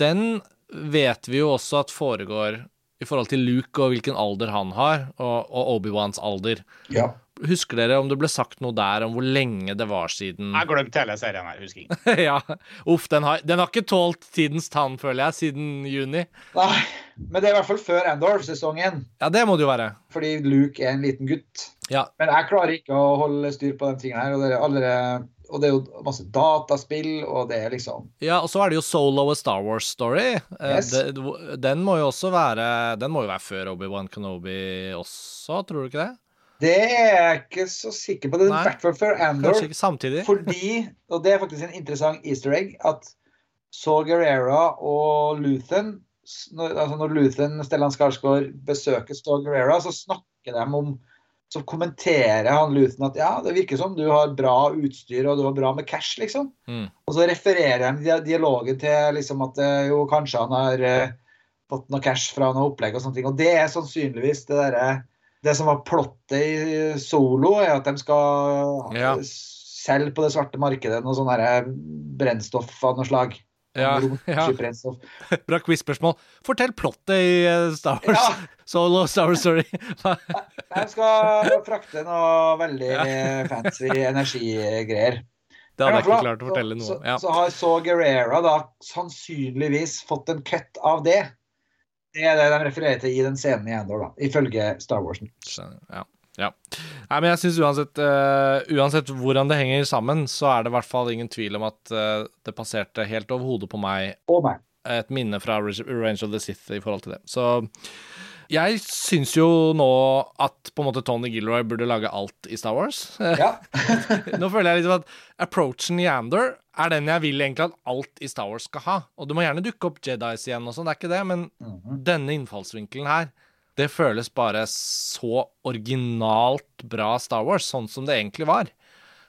den vet vi jo også at foregår i forhold til Luke og hvilken alder han har, og, og Obi-Wans alder. Ja. Husker dere om det ble sagt noe der om hvor lenge det var siden Jeg glemte hele serien her, husker jeg. Ja, uff, den har, den har ikke tålt tidens tann, føler jeg, siden juni. Nei, men det er i hvert fall før Endor-sesongen Ja, det må det jo være. fordi Luke er en liten gutt. Ja. Men jeg klarer ikke å holde styr på de tingene her. Og det, er allerede, og det er jo masse dataspill, og det er liksom Ja, og så er det jo Solo a Star Wars Story. Eh, Yes. den må jo også være Den må jo være før Obi-Wan Kenobi også, tror du ikke det? Det er jeg ikke så sikker på. Det er i hvert fall før Andor. Fordi, og det er faktisk en interessant easter egg, at Saw Gerrera og Luthen når, altså når Luthen Stellan Skarsgård besøker Saw Gerrera, så snakker de om Så kommenterer han Luthen at ja, det virker som du har bra utstyr og du har bra med cash, liksom. Mm. Og så refererer han dialogen til liksom at eh, jo, kanskje han har uh, fått noe cash fra noe opplegg og sånne ting. Og det er sannsynligvis det derre Det som var plottet i Solo, er at de skal Ja. selge på det svarte markedet noe sånn brennstoff av noe slag. Ja, ja. Bra quiz-spørsmål. Fortell plottet i eh, Star Wars. Ja, Solo Star Wars Story. de skal frakte noe veldig fancy energigreier. Det hadde jeg ikke klart å fortelle noe om. så, Ja. så har Saw Gerrera da sannsynligvis fått en cut av det. Det er det de refererer til i den scenen i Endor, da, ifølge Star Wars. Skjønner. Ja. Ja. Nei, men jeg syns uansett, uh, uansett hvordan det henger sammen, så er det i hvert fall ingen tvil om at uh, det passerte helt over hodet på meg oh et minne fra Revenge of the Sith i forhold til det. Så jeg syns jo nå at på en måte Tony Gilroy burde lage alt i Star Wars. Ja. Nå føler jeg liksom at approachen i Andor er den jeg vil egentlig at alt i Star Wars skal ha. Og du må gjerne dukke opp Jedis igjen og sånn, det er ikke det, men Mhm. denne innfallsvinkelen her, det føles bare så originalt bra Star Wars, sånn som det egentlig var.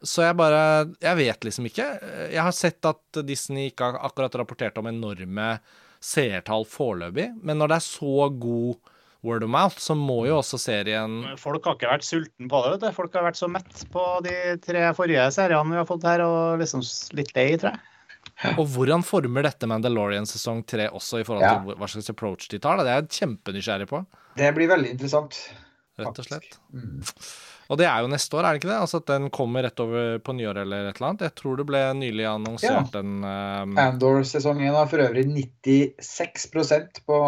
Så jeg bare Jeg vet liksom ikke. Jeg har sett at Disney ikke har akkurat rapportert om enorme seertall foreløpig, men når det er så god word of mouth, så må jo også serien Folk har ikke vært sulten på det. Folk har vært så mett på de tre forrige seriene vi har fått her, og liksom litt lei, tror jeg. Og hvordan former dette Mandalorian sesong tre også, i forhold Ja. til hva slags approach de tar? Da? Det er jeg kjempenysgjerrig på, Det blir veldig interessant. rett og slett. Mm. Og det er jo neste år, er det ikke det? Altså at den kommer rett over på nyår eller et eller annet? Jeg tror det ble nylig annonsert Ja. en um, Andor-sesongen har for øvrig 96% på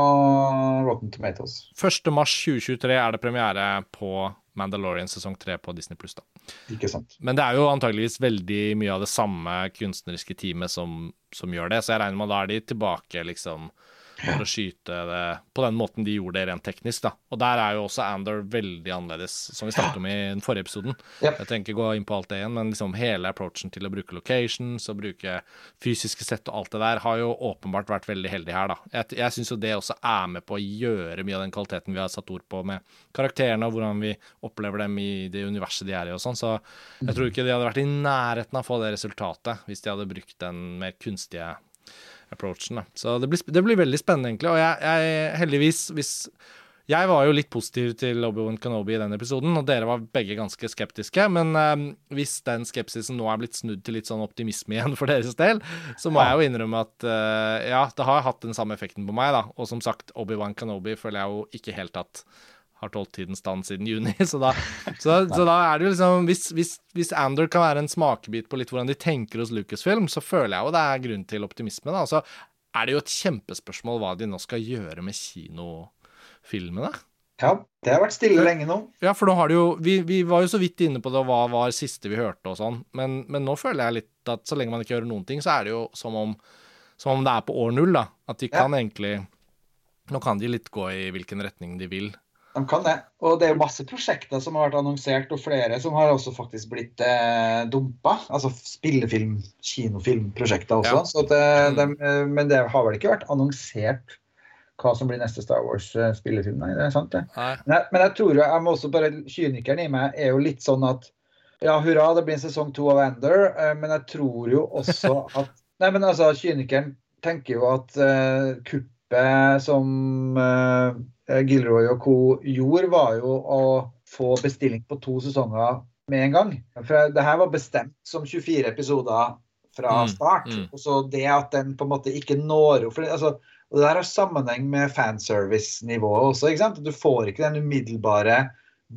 Rotten Tomatoes. 1. mars 2023 er det premiere på Mandalorian sesong 3 på Disney Pluss, da. Ikke sant? Men det er jo antageligvis veldig mye av det samme kunstneriske teamet som, som gjør det, så jeg regner med da er de tilbake, liksom, for å skyte det på den måten de gjorde det rent teknisk, da. Og der er jo også Andor veldig annerledes, som vi snakket om i den forrige episoden. Yep. Jeg trenger ikke gå inn på alt det igjen, men liksom hele approachen til å bruke locations og bruke fysiske sett og alt det der, har jo åpenbart vært veldig heldig her, da. Jeg, jeg syns jo det også er med på å gjøre mye av den kvaliteten vi har satt ord på med karakterene, og hvordan vi opplever dem i det universet de er i og sånn. Så jeg tror ikke de hadde vært i nærheten av å få det resultatet hvis de hadde brukt den mer kunstige approachen. Da. Så det blir, det blir veldig spennende, egentlig. Og jeg, jeg heldigvis, hvis jeg var jo litt positiv til Obi-Wan Kenobi i den episoden, og dere var begge ganske skeptiske. Men eh, hvis den skepsisen nå er blitt snudd til litt sånn optimisme igjen for deres del, så må jeg jo innrømme at eh, ja, det har hatt den samme effekten på meg, da. Og som sagt, Obi-Wan Kenobi føler jeg jo ikke helt at har tolv tidens stand siden juni. Så da, så, så da er det jo liksom hvis, hvis, hvis Andor kan være en smakebit på litt hvordan de tenker hos Lucasfilm, så føler jeg jo det er grunn til optimisme. da. Så er det jo et kjempespørsmål hva de nå skal gjøre med kinofilmene. Ja, det har vært stille lenge nå. Ja, for nå har det jo vi, vi var jo så vidt inne på det, og hva var siste vi hørte og sånn, men, men nå føler jeg litt at så lenge man ikke gjør noen ting, så er det jo som om, som om det er på år null, da. At de Ja. kan egentlig Nå kan de litt gå i hvilken retning de vil. De kan det. Og det er jo masse prosjekter som har vært annonsert, og flere som har også faktisk blitt eh, dumpa. Altså spillefilm, kinofilmprosjekter også. Ja. Så at, eh, Mm. dem, eh, men det har vel ikke vært annonsert hva som blir neste Star Wars-spillefilm? Nei, det er sant, det. Men jeg, men jeg tror jo, jeg må også bare Kynikeren i meg er jo litt sånn at ja, hurra, det blir en sesong to av Ender, eh, men jeg tror jo også at Nei, men altså, Kynikeren tenker jo at uh, kuppet som eh, Gilroy og co. gjorde, var jo å få bestilling på to sesonger med en gang. For det her var bestemt som 24 episoder fra Mm, start. mm. Og så det at den på en måte ikke når opp altså, og det der har sammenheng med fanservice-nivået også. ikke sant? Du får ikke den umiddelbare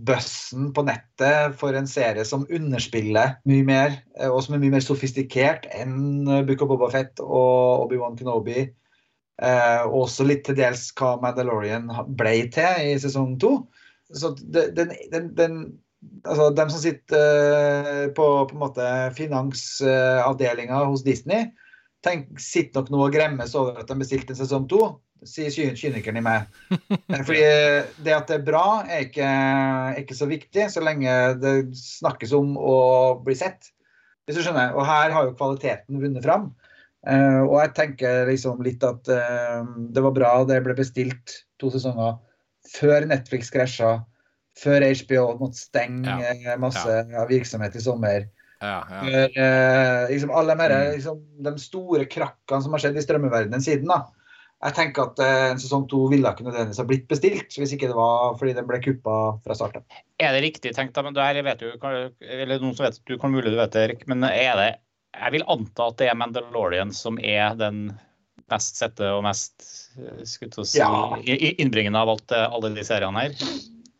bussen på nettet for en serie som underspiller mye mer, eh, og som er mye mer sofistikert enn eh, Book of Boba Fett og Obi-Wan Kenobi. Eh, og også litt til dels hva Mandalorian ble til i sesong to. Så den, den, den Altså, dem som sitter eh, på, på finansavdelinga hos Disney, tenk, sitter nok nå og gremmes over at de bestilte en sesong to, sier ky- kynikeren i meg. Eh, Fordi det at det er bra, er ikke, er ikke så viktig, så lenge det snakkes om å bli sett. Hvis du skjønner. Og her har jo kvaliteten vunnet fram. Eh, og jeg tenker liksom litt at uh, det var bra det ble bestilt to sesonger før Netflix krasja, før HBO måtte stenge Ja. eh, masse ja. virksomhet i sommer. Ja, ja. For uh, liksom alle de, Mm. liksom, de store krakkene som har skjedd i strømmeverdenen siden. da. Jeg tenker at en sesong to ville ikke nødvendigvis ha blitt bestilt hvis ikke det var fordi den ble kuppa fra starten. Er det riktig tenkt, da? Men det her vet du, eller noen som vet, du kan mulig du vet det, Erik, men er det Jeg vil anta at det er Mandalorian som er den mest sette og mest eh, skulle si, Ja. innbringende av alt, eh, alle de seriene her.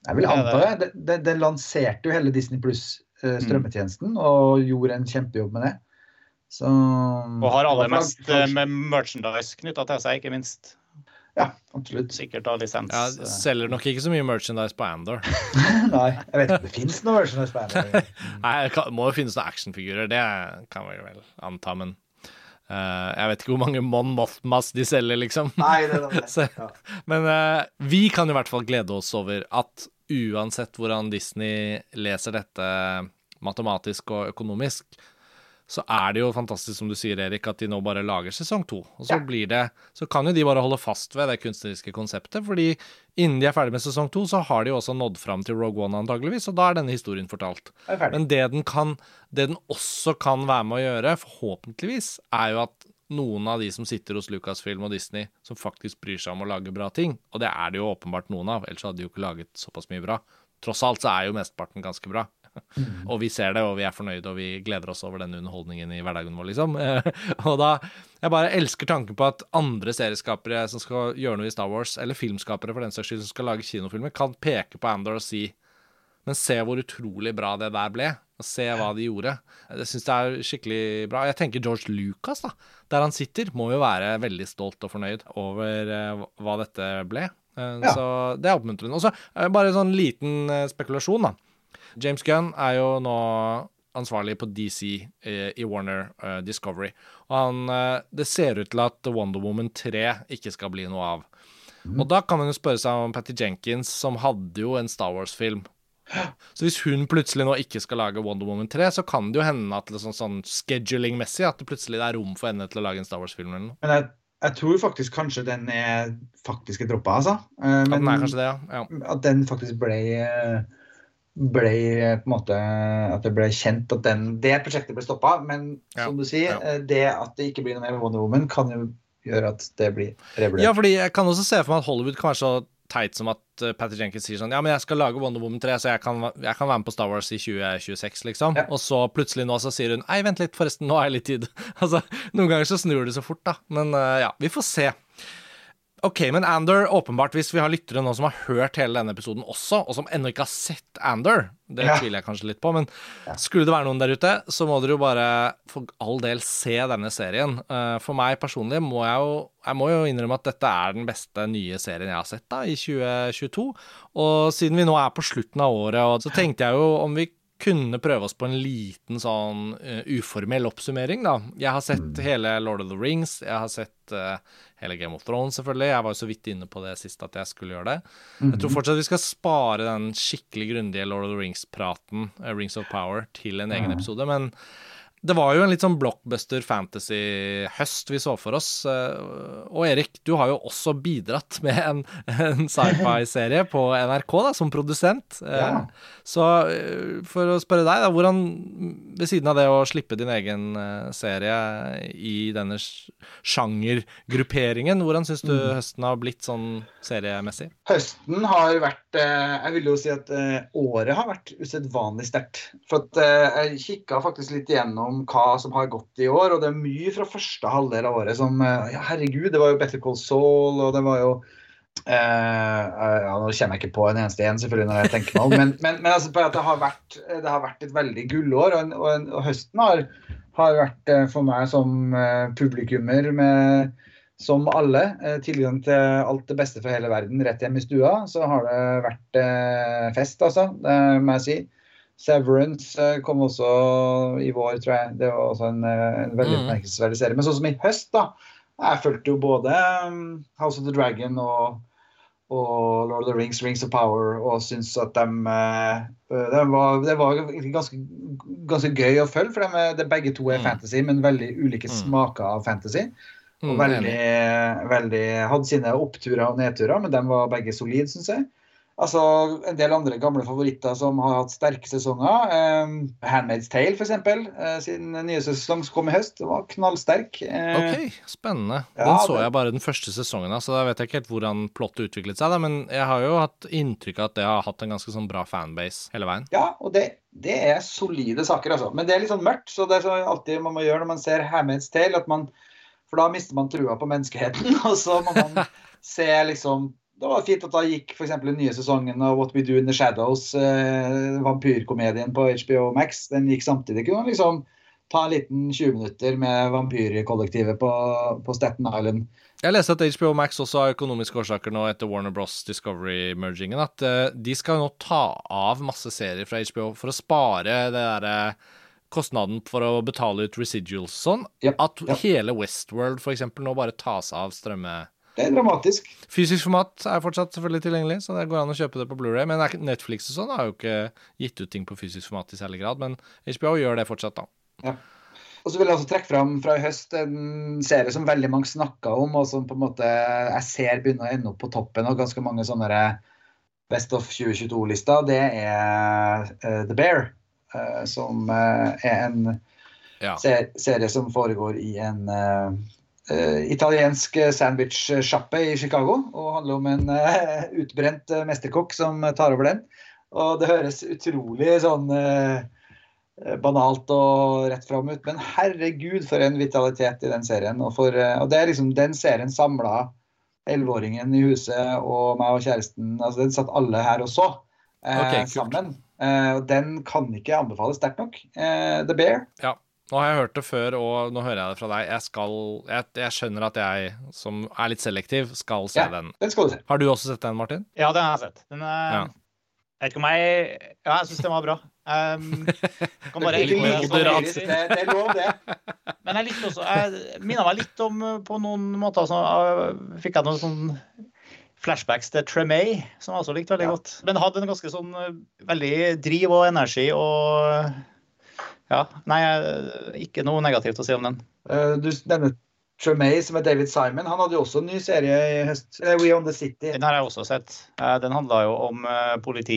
Jeg vil anta det- det. det, det lanserte jo hele Disney Pluss Mm. strømmetjenesten og gjorde en kjempejobb med det. Så, Og har aller mest eh, med merchandise knytta til seg, ikke minst. Ja, absolutt. Sikkert av lisens. ja, eh. selger nok ikke så mye merchandise på Andor. Nei, jeg vet ikke om det fins noe merchandise på Andor. Nei, det må jo finnes noen actionfigurer, det kan vi vel anta, men uh, jeg vet ikke hvor mange Mon Mothmas de selger, liksom. Nei, det er det. Så- Men uh, vi kan i hvert fall glede oss over at uansett hvordan Disney leser dette matematisk og økonomisk, så er det jo fantastisk, som du sier, Erik, at de nå bare lager sesong to. Og så blir det Så kan jo de bare holde fast ved det kunstneriske konseptet, fordi innen de er ferdig med sesong to, så har de jo også nådd fram til Rogue One, antageligvis, og da er denne historien fortalt. Men det den, kan, det den også kan være med å gjøre, forhåpentligvis, er jo at noen av de som sitter hos Lucasfilm og Disney, som faktisk bryr seg om å lage bra ting, og det er det jo åpenbart noen av, ellers hadde de jo ikke laget såpass mye bra. Tross alt så er jo mesteparten ganske bra. Og vi ser det, og vi er fornøyde, og vi gleder oss over denne underholdningen i hverdagen vår, liksom. og da Jeg bare elsker tanken på at andre serieskapere som skal gjøre noe i Star Wars, eller filmskapere for den saks skyld, som skal lage kinofilmer, kan peke på Andor og si men se hvor utrolig bra det der ble. Og se hva de gjorde. Det syns jeg er skikkelig bra. Jeg tenker George Lucas, da, der han sitter, må jo være veldig stolt og fornøyd over uh, hva dette ble. Uh, ja. Så det er oppmuntrende. Og så bare en sånn liten spekulasjon, da. James Gunn er jo nå ansvarlig på DC i Warner Discovery. Og han Det ser ut til at Wonder Woman 3 ikke skal bli noe av. Mm. Og da kan man jo spørre seg om Patty Jenkins, som hadde jo en Star Wars-film så hvis hun plutselig nå ikke skal lage Wonder Woman 3, så kan det jo hende at det sånn, sånn scheduling-messig at det plutselig er rom for henne til å lage en Star Wars-film eller noe. Men jeg, jeg, tror faktisk kanskje den er faktisk droppa, altså. Uh, men, at den er kanskje det, ja. ja. At den faktisk ble ble på en måte At det ble kjent at den, det prosjektet ble stoppa. Men ja, som du sier, ja. Eh, det at det ikke blir noe mer Wonder Woman, kan jo gjøre at det blir revurdert. Ja, fordi jeg kan også se for meg at Hollywood kan være så teit som at uh, Patty Jenkins sier sånn Ja, men jeg skal lage Wonder Woman 3, så jeg kan, jeg kan være med på Star Wars i 2026, liksom. Ja. Og så plutselig nå så sier hun Nei, vent litt, forresten, nå har jeg litt tid. altså, noen ganger så snur det så fort, da. Men uh, ja, vi får se. OK, men Ander, åpenbart, hvis vi har lyttere nå som har hørt hele denne episoden også, og som ennå ikke har sett Ander, det ja. tviler jeg kanskje litt på, men skulle det være noen der ute, så må dere jo bare for all del se denne serien. Eh, for meg personlig må jeg jo jeg må jo innrømme at dette er den beste nye serien jeg har sett da, i 2022. Og siden vi nå er på slutten av året, så tenkte jeg jo om vi kunne prøve oss på en liten sånn uh, uformell oppsummering, da. Jeg har sett mm. hele Lord of the Rings, jeg har sett uh, hele Game of Thrones, selvfølgelig. Jeg var jo så vidt inne på det sist at jeg skulle gjøre det. Mm -hmm. Jeg tror mhm. fortsatt vi skal spare den skikkelig grundige Lord of the Rings-praten, uh, Rings of Power, til en egen episode, men det var jo en litt sånn blockbuster fantasy-høst vi så for oss. Eh, og Erik, du har jo også bidratt med en, en sci-fi-serie på NRK da, som produsent. Eh, ja. Så eh, for å spørre deg, da, hvordan, ved siden av det å slippe din egen serie i denne sjangergrupperingen, hvordan syns du mm. høsten har blitt sånn seriemessig? Høsten har vært Jeg vil jo si at året har vært usedvanlig sterkt. For at jeg kikka faktisk litt igjennom om hva som har gått i år. Og det er mye fra første halvdel av året som eh, ja, Herregud, det var jo Better Call Saul, og det var jo eh, ja, Nå kommer jeg ikke på en eneste en, selvfølgelig, når jeg tenker meg om, men, men, men altså, det, har vært, det har vært et veldig gullår. Og, og, og høsten har, har, vært eh, for meg som eh, publikummer med som alle, tilgang til alt det beste for hele verden rett hjem i stua, så har det vært fest, altså. Det må jeg si. Severance eh, kom også i vår, tror jeg. Det var også en, eh, en veldig mm. serie. Men sånn som i høst, da. Jeg fulgte jo både um, House of the Dragon og, og, Lord of the Rings, Rings of Power, og syns at de, uh, de var, Det var ganske, ganske, gøy å følge, for de, de begge to er mm. fantasy, men veldig ulike mm. smaker av fantasy. Og veldig, veldig Hadde sine oppturer og nedturer, men de var begge solide, syns jeg. Altså en del andre gamle favoritter som har hatt sterke sesonger. Eh, Handmaid's Tale, f.eks. Eh, sin nye sesong som kom i høst. Det var knallsterk. Eh, ok, Spennende. Ja, den så jeg bare den første sesongen av, så da vet jeg ikke helt hvordan plottet utviklet seg. Da, men jeg har jo hatt inntrykk av at det har hatt en ganske sånn bra fanbase hele veien. Ja, og det, det er solide saker, altså. Men det er litt sånn mørkt. Så det er sånn alltid man må gjøre når man ser Handmaid's Tale, at man For da mister man trua på menneskeheten, og så må man se liksom det var fint at da gikk f.eks. den nye sesongen av What We Do In The Shadows, eh, vampyrkomedien på HBO Max, den gikk samtidig. Kunne man liksom ta en liten 20 minutter med vampyrkollektivet på, på Staten Island. Jeg leste at HBO Max også har økonomiske årsaker nå etter Warner Bros. Discovery-mergingen. At uh, de skal nå ta av masse serier fra HBO for å spare det derre uh, kostnaden for å betale ut residuals sånn. Yep, at yep. hele Westworld f.eks. nå bare tas av strømme det er dramatisk. Fysisk format er fortsatt selvfølgelig tilgjengelig, så det går an å kjøpe det på Blu-ray. Men Netflix og sånn har jo ikke gitt ut ting på fysisk format i særlig grad. Men HBO gjør det fortsatt, da. Ja. Og så vil jeg også trekke fram fra i høst en serie som veldig mange snakker om, og som på en måte jeg ser begynner å ende opp på toppen av ganske mange sånne Best of 2022-lister. Det er uh, The Bear, uh, som uh, er en ja. serie som foregår i en italiensk sandwich-sjappe i Chicago. Og handler om en uh, utbrent mesterkokk som tar over den. Og det høres utrolig sånn banalt og rett fram ut, men herregud for en vitalitet i den serien. Og, for, og det er liksom den serien samla elleveåringen i huset og meg og kjæresten. altså Den satt alle her og så okay, sammen. Uh, den kan ikke anbefales sterkt nok. Uh, The Bear. Ja. Nå har jeg hørt det før, og nå hører jeg det fra deg. Jeg, skal, jeg, jeg skjønner at jeg, som er litt selektiv, skal se Ja, den. den skal du se. Har du også sett den, Martin? Ja, den har jeg sett. Den, eh, Ja. Jeg vet ikke om jeg Ja, jeg syns den var bra. Um, kan bare det, det er lov, det. Men jeg likte også Jeg minner meg litt om eh, på noen måter så jeg fikk jeg noen sånn flashbacks til Tremay, som jeg også likte veldig Ja. godt. Den hadde en ganske sånn eh, veldig driv og energi og Ja. Nei, eh, ikke noe negativt å si om den. Uh, du nevner Tremay, som er David Simon. Han hadde jo også en ny serie i høst. Eh, We Own the City. Den har jeg også sett. Eh, Den handla jo om, eh, politi,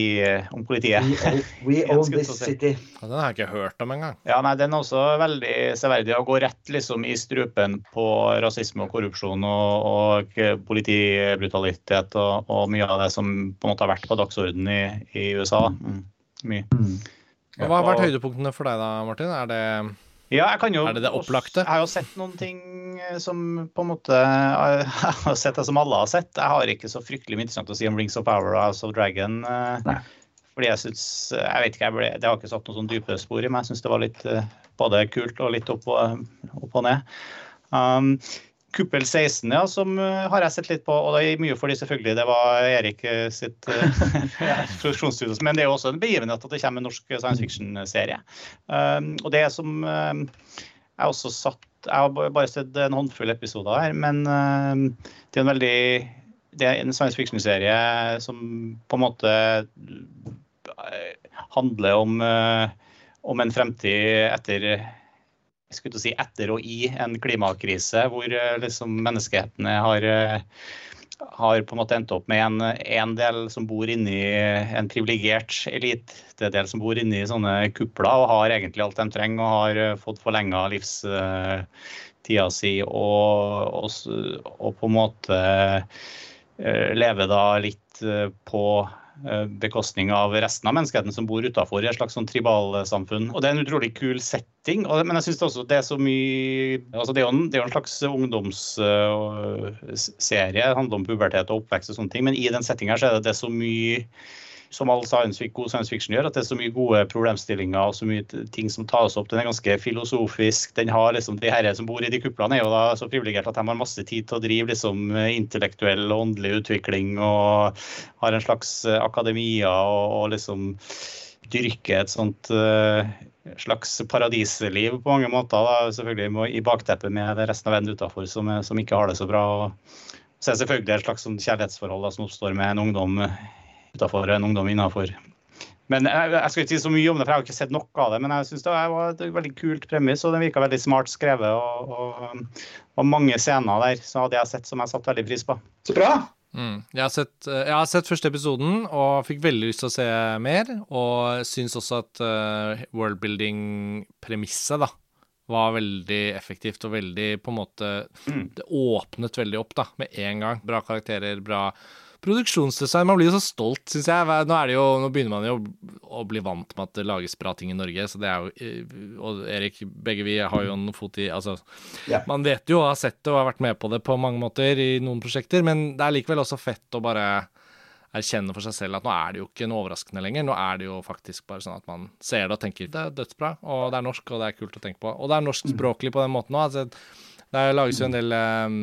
om politiet. We, own- we Own This si. City. Ja, Den har jeg ikke hørt om engang. Ja, nei, Den er også veldig severdig å gå rett liksom i strupen på rasisme og korrupsjon og, og politibrutalitet og, og mye av det som på en måte har vært på dagsordenen i, i USA. Mm. Mye. Og Hva har vært høydepunktene for deg da, Martin? Er det Ja, jeg kan jo Er det det opplagte? Jeg har jo sett noen ting som på en måte Jeg har sett det som alle har sett. Jeg har ikke så fryktelig mye interessant å si om Rings of Power og House of Dragon. eh, Nei. Fordi jeg syns Jeg vet ikke, jeg ble, det har ikke satt noen sånn dype spor i meg. Jeg syns det var litt eh, både kult og litt opp og, opp og ned. Um, Kuppel 16, ja, som eh, har jeg sett litt på. Og det er mye fordi selvfølgelig det var Erik eh, sitt uh, produksjonsstudio. Men det er jo også en begivenhet at det kommer en norsk science fiction-serie. Um, og det som um, jeg også satt Jeg har bare sett en håndfull episoder her, men um, det er en veldig det er en science fiction-serie som på en måte eh, handler om, eh, om en fremtid etter skulle si etter og i en klimakrise, hvor eh, liksom menneskehetene har, eh, har på en måte endt opp med en, en del som bor inni en privilegert elitedel som bor inni sånne kupler og har egentlig alt de trenger og har eh, fått forlenga livstida si og, og, og på en måte leve da litt på bekostning av resten av menneskeheten som bor utafor i et slags sånn tribalsamfunn. Og det er en utrolig kul setting. Men jeg synes også det er så mye altså Det er jo en, er en slags ungdomsserie. Det handler om pubertet og oppvekst og sånne ting. Men i den settinga er det, det er så mye som all science, god science fiction gjør, at det er så mye gode problemstillinger og så mye ting som tas opp. Den er ganske filosofisk. den har liksom, De herre som bor i de kuplene, er jo da så privilegert at de har masse tid til å drive liksom, intellektuell og åndelig utvikling og har en slags eh, akademia og, og liksom dyrke et sånt uh, slags paradisliv på mange måter. Da. Selvfølgelig i bakteppet med resten av verden utafor som, som ikke har det så bra. Og så er det selvfølgelig et slags sånn kjærlighetsforhold da, som oppstår med en ungdom utafor en ungdom innafor. Men jeg, jeg skal ikke si så mye om det, for jeg har ikke sett noe av det. Men jeg syns det var et veldig kult premiss, og den virka veldig smart skrevet. Og, og, og mange scener der så hadde jeg sett som jeg satte veldig pris på. Så bra. Mm. Jeg, har sett, eh, jeg har sett første episoden og fikk veldig lyst til å se mer. Og syns også at uh, worldbuilding-premisset da var veldig effektivt og veldig på en måte Mm. Det åpnet veldig opp da, med en gang. Bra karakterer, bra produksjonsdesign. Man blir jo så stolt, syns jeg. Nå, det jo, nå begynner man jo å bli vant med at det lages bra ting i Norge, så det er jo eh, Og Erik, begge vi har jo en fot i Altså, yeah. man vet jo og har sett det og har vært med på det på mange måter i noen prosjekter, men det er likevel også fett å bare erkjenne for seg selv at nå er det jo ikke noe overraskende lenger. Nå er det jo faktisk bare sånn at man ser det og tenker det er dødsbra, og det er norsk, og det er kult å tenke på. Og det er norskspråklig på den måten òg. Altså, det lages jo en del eh,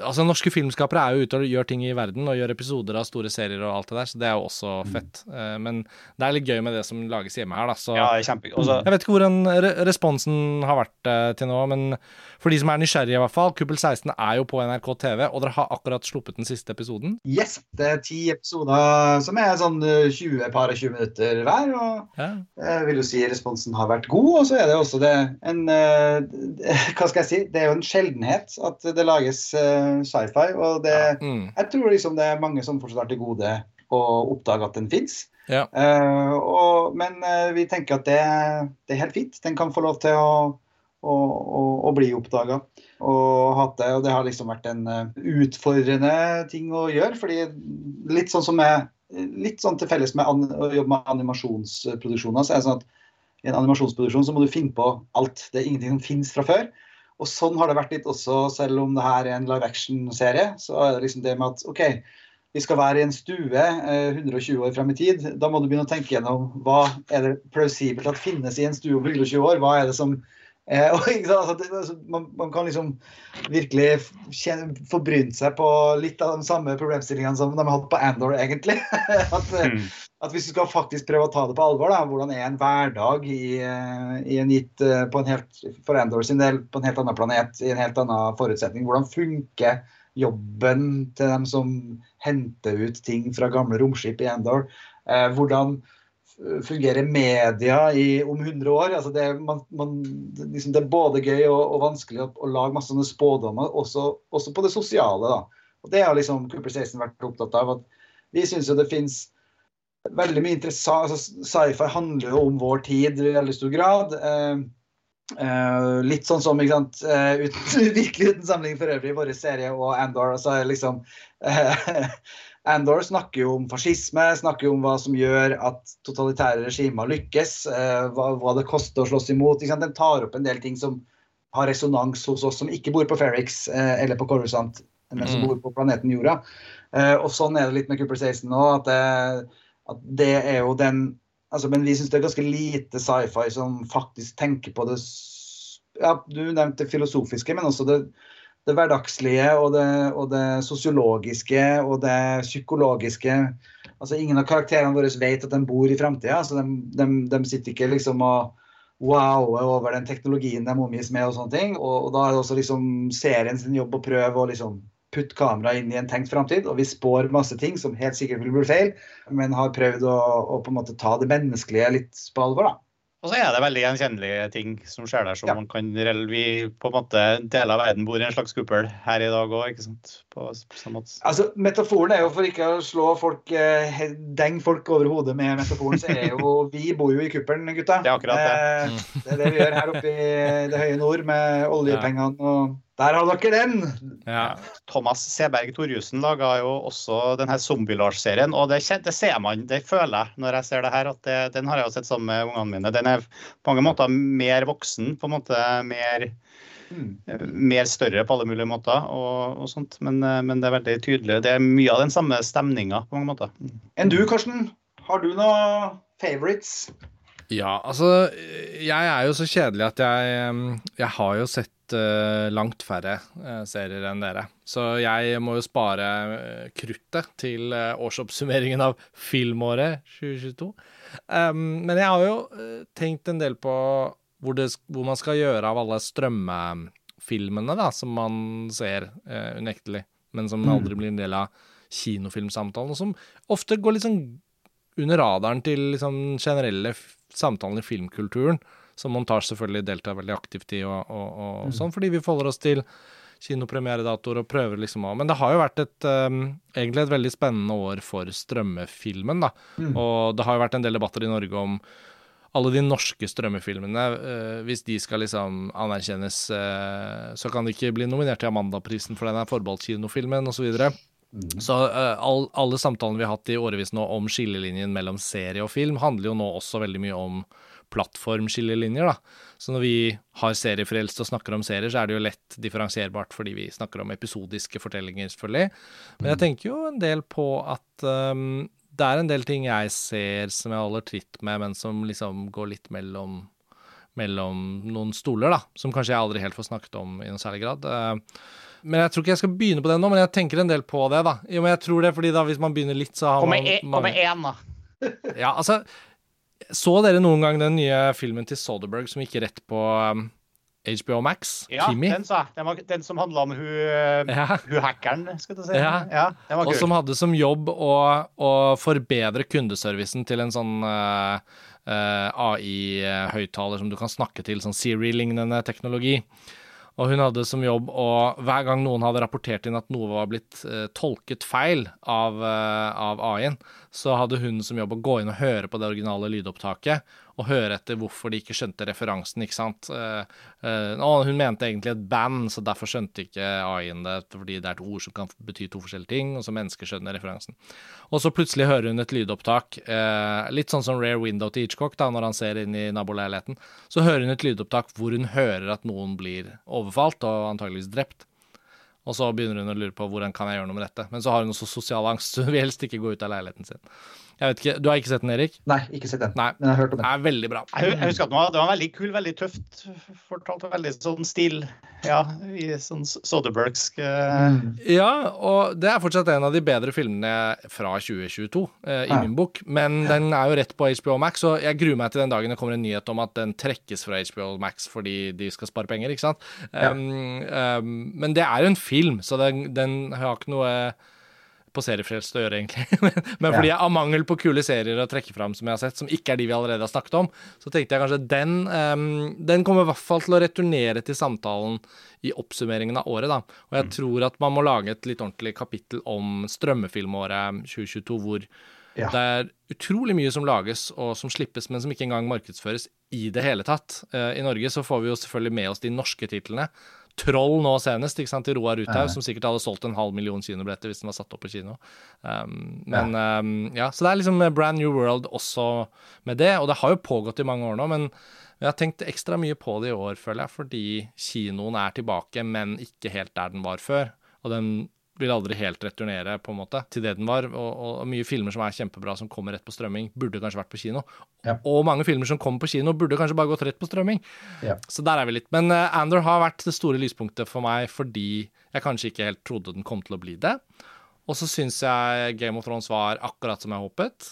Altså, norske filmskapere er jo ute og gjør ting i verden, og gjør episoder av store serier og alt det der, så det er jo også fett. Eh, men det er litt gøy med det som lages hjemme her, da. Så Ja, kjempe... Og så jeg vet ikke hvordan re responsen har vært eh, til nå, men for de som er nysgjerrige, i hvert fall. Kuppel 16 er jo på NRK TV, og dere har akkurat sluppet den siste episoden. Yes, det er ti episoder som er sånn eh, 20 par og 20 minutter hver. og Ja. jeg vil jo si responsen har vært god. Og så er det også det en eh, Hva skal jeg si? Det er jo en sjeldenhet at det lages eh, sci-fi. Og det, Mm. jeg tror liksom det er mange som fortsatt har til gode å oppdage at den fins. Ja. men uh, vi tenker at det, det er helt fint. Den kan få lov til å, å, å, å bli oppdaga. Og, hatt det, og det har liksom vært en uh, utfordrende ting å gjøre. fordi litt sånn som jeg litt sånn til felles med an, å jobbe med animasjonsproduksjoner, så er det sånn at i en animasjonsproduksjon så må du finne på alt. Det er ingenting som finnes fra før. Og sånn har det vært litt også, selv om det her er en live action-serie. Så er det liksom det med at OK, vi skal være i en stue eh, 120 år frem i tid, da må du begynne å tenke gjennom hva er det plausibelt at finnes i en stue om 120 år? Hva er det som eh, og, altså, det, altså, man, man, kan liksom virkelig forbryne seg på litt av de samme problemstillingene som de har hatt på Andor, egentlig. at, mm. at, hvis du skal faktisk prøve å ta det på alvor, da, hvordan er en hverdag i, eh, i en gitt, på en helt, for Andor sin del på en helt annen planet, i en helt annen forutsetning? Hvordan funker jobben til dem som henter ut ting fra gamle romskip i Andor? Eh, hvordan fungerer media i, om 100 år? Altså det, man, man, liksom det, er både gøy og, og vanskelig å, å, lage masse sånne spådommer, også, også, på det sosiale. Da. Og Det har liksom Cooper Stason vært opptatt av. at Vi syns jo det fins veldig mye interessant altså Sci-fi handler jo om vår tid i veldig stor grad. Eh, Uh, litt sånn som ikke sant, uh, ut, virkelig uten sammenligning for øvrig, våre serie og Andor. Altså, liksom, uh, Andor snakker jo om fascisme, snakker jo om hva som gjør at totalitære regimer lykkes. Hva, hva, det koster å slåss imot. Den tar opp en del ting som har resonans hos oss som ikke bor på Ferrix eller på Coruscant, men som mm. bor på planeten Jorda. og sånn er det litt med Cooper Stason nå. At det, at det er jo den Altså, men vi syns det er ganske lite sci-fi som faktisk tenker på det ja, Du nevnte det filosofiske, men også det, det hverdagslige og det, og det, sosiologiske og det psykologiske. Altså, ingen av karakterene våre vet at de bor i framtida. Altså, de, de, de, sitter ikke liksom og wower over den teknologien de omgis med og sånne ting. Og, og da er det også liksom serien sin jobb å prøve å liksom putte kameraet inn i en tenkt framtid, og vi spår masse ting som helt sikkert vil bli feil, men har prøvd å, å på en måte ta det menneskelige litt på alvor. da. Og så er det veldig gjenkjennelige ting som skjer der, som ja. man kan Vi på en måte deler av verden bor i en slags kuppel her i dag òg, ikke sant? På, på samme måte. Altså, Metaforen er jo for ikke å slå folk eh, deng folk over hodet med metaforen, så er jo Vi bor jo i kuppelen, gutta. Det er akkurat det. Eh, det er det vi gjør her oppe i det høye nord med oljepengene og der har dere den! Ja. Thomas Seberg Torjussen laga jo også denne Zombie-Lars-serien. Og det, det, ser man, det føler jeg når jeg ser det her, at det, den har jeg jo sett sammen med ungene mine. Den er på mange måter mer voksen, på en måte mer, mm. mer større på alle mulige måter. og, og sånt. Men, men, det er veldig tydelig. Det er mye av den samme stemninga på mange måter. Enn du, Karsten? Har du noen favorites? Ja, altså Jeg er jo så kjedelig at jeg, jeg har jo sett uh, langt færre uh, serier enn dere. Så jeg må jo spare uh, kruttet til årsoppsummeringen av filmåret 2022. Um, men jeg har jo tenkt en del på hvor, det, hvor, man skal gjøre av alle strømmefilmene da, som man ser unektelig, men som mm. aldri blir en del av kinofilmsamtalen, og som ofte går litt sånn under radaren til liksom generelle samtalen i filmkulturen som montasje selvfølgelig deltar veldig aktivt i, og, og, og mm. sånn, fordi vi forholder oss til kinopremieredatoer og prøver liksom å Men det har jo vært et um, egentlig et veldig spennende år for strømmefilmen, da. Mm. Og det har jo vært en del debatter i Norge om alle de norske strømmefilmene, uh, hvis de skal liksom anerkjennes, uh, så kan de ikke bli nominert til Amandaprisen, for den er forbeholdt kinofilmen, osv. Så, mm. så uh, all, alle samtalene vi har hatt i årevis nå om skillelinjen mellom serie og film, handler jo nå også veldig mye om plattformskillelinjer. da. Så når vi har seriefrelst og snakker om serier, så er det jo lett differensierbart fordi vi snakker om episodiske fortellinger, selvfølgelig. Men jeg mm. tenker jo en del på at um, det er en del ting jeg ser som jeg holder tritt med, men som liksom går litt mellom, mellom noen stoler, da. Som kanskje jeg aldri helt får snakket om i noen særlig grad. Uh, men jeg tror ikke jeg skal begynne på det nå, men jeg tenker en del på det, da. Jo, men jeg tror det, fordi da hvis man begynner litt, så har man Kom med én, da. Ja, altså så dere noen gang den nye filmen til Soderberg som gikk rett på um, HBO Max? Ja, Kimi? den sa jeg. Den, den, som handla om hun, ja. hun hackeren, skal du si. Ja. ja den var Og som hadde som jobb å, å forbedre kundeservicen til en sånn uh, uh, AI-høyttaler som du kan snakke til, sånn Siri-lignende teknologi. Og hun hadde som jobb å Hver gang noen hadde rapportert inn at noe var blitt uh, tolket feil av, uh, av AI-en, så hadde hun som jobb å gå inn og høre på det originale lydopptaket og høre etter hvorfor de ikke skjønte referansen, ikke sant. Uh, uh, hun mente egentlig et band, så derfor skjønte ikke AI-en det, fordi det er et ord som kan bety to forskjellige ting, og så mennesker skjønner referansen. Og så plutselig hører hun et lydopptak, uh, litt sånn som Rare Window til Hitchcock, da, når han ser inn i naboleiligheten. Så hører hun et lydopptak hvor hun hører at noen blir overfalt og antageligvis drept. Og så begynner hun å lure på hvordan kan jeg gjøre noe med dette. Men så har hun også sosial angst, så hun vil helst ikke gå ut av leiligheten sin. Jeg vet ikke, Du har ikke sett den, Erik? Nei, ikke sett den. Nei. Men jeg har hørt om den. Det er veldig bra. Jeg, jeg husker at den var, det var veldig kul, veldig tøft fortalt. og Veldig sånn stil. Ja, i sånn Soderbergsk uh... Mm. Ja, og det er fortsatt en av de bedre filmene fra 2022 eh, i Ja. min bok. Men den er jo rett på HBO Max, og jeg gruer meg til den dagen det kommer en nyhet om at den trekkes fra HBO Max fordi de skal spare penger, ikke sant. Ja. Um, um, men det er jo en film, så den, den har ikke noe på seriefrelst å gjøre, egentlig. Men- fordi jeg av mangel på kule serier å trekke fram som jeg har sett, som ikke er de vi allerede har snakket om, så tenkte jeg kanskje den um, Den kommer i hvert fall til å returnere til samtalen i oppsummeringen av året, da. Og jeg tror at man må lage et litt ordentlig kapittel om strømmefilmåret 2022, hvor Ja. det er utrolig mye som lages og som slippes, men som ikke engang markedsføres i det hele tatt. Uh, I Norge så får vi jo selvfølgelig med oss de norske titlene. Troll nå senest, ikke sant, til Roar Uthaug, som sikkert hadde solgt en halv million kinobilletter hvis den var satt opp på kino. Um, men um, ja, Så det er liksom Brand New World også med det, og det har jo pågått i mange år nå, men jeg har tenkt ekstra mye på det i år, føler jeg, fordi kinoen er tilbake, men ikke helt der den var før. Og den vil aldri helt returnere på en måte til det den var. Og, og mye filmer som er kjempebra, som kommer rett på strømming, burde kanskje vært på kino. Ja. Og mange filmer som kommer på kino, burde kanskje bare gått rett på strømming. Ja. Så der er vi litt. Men uh, Ander har vært det store lyspunktet for meg fordi jeg kanskje ikke helt trodde den kom til å bli det. Og så syns jeg Game of Thrones var akkurat som jeg håpet.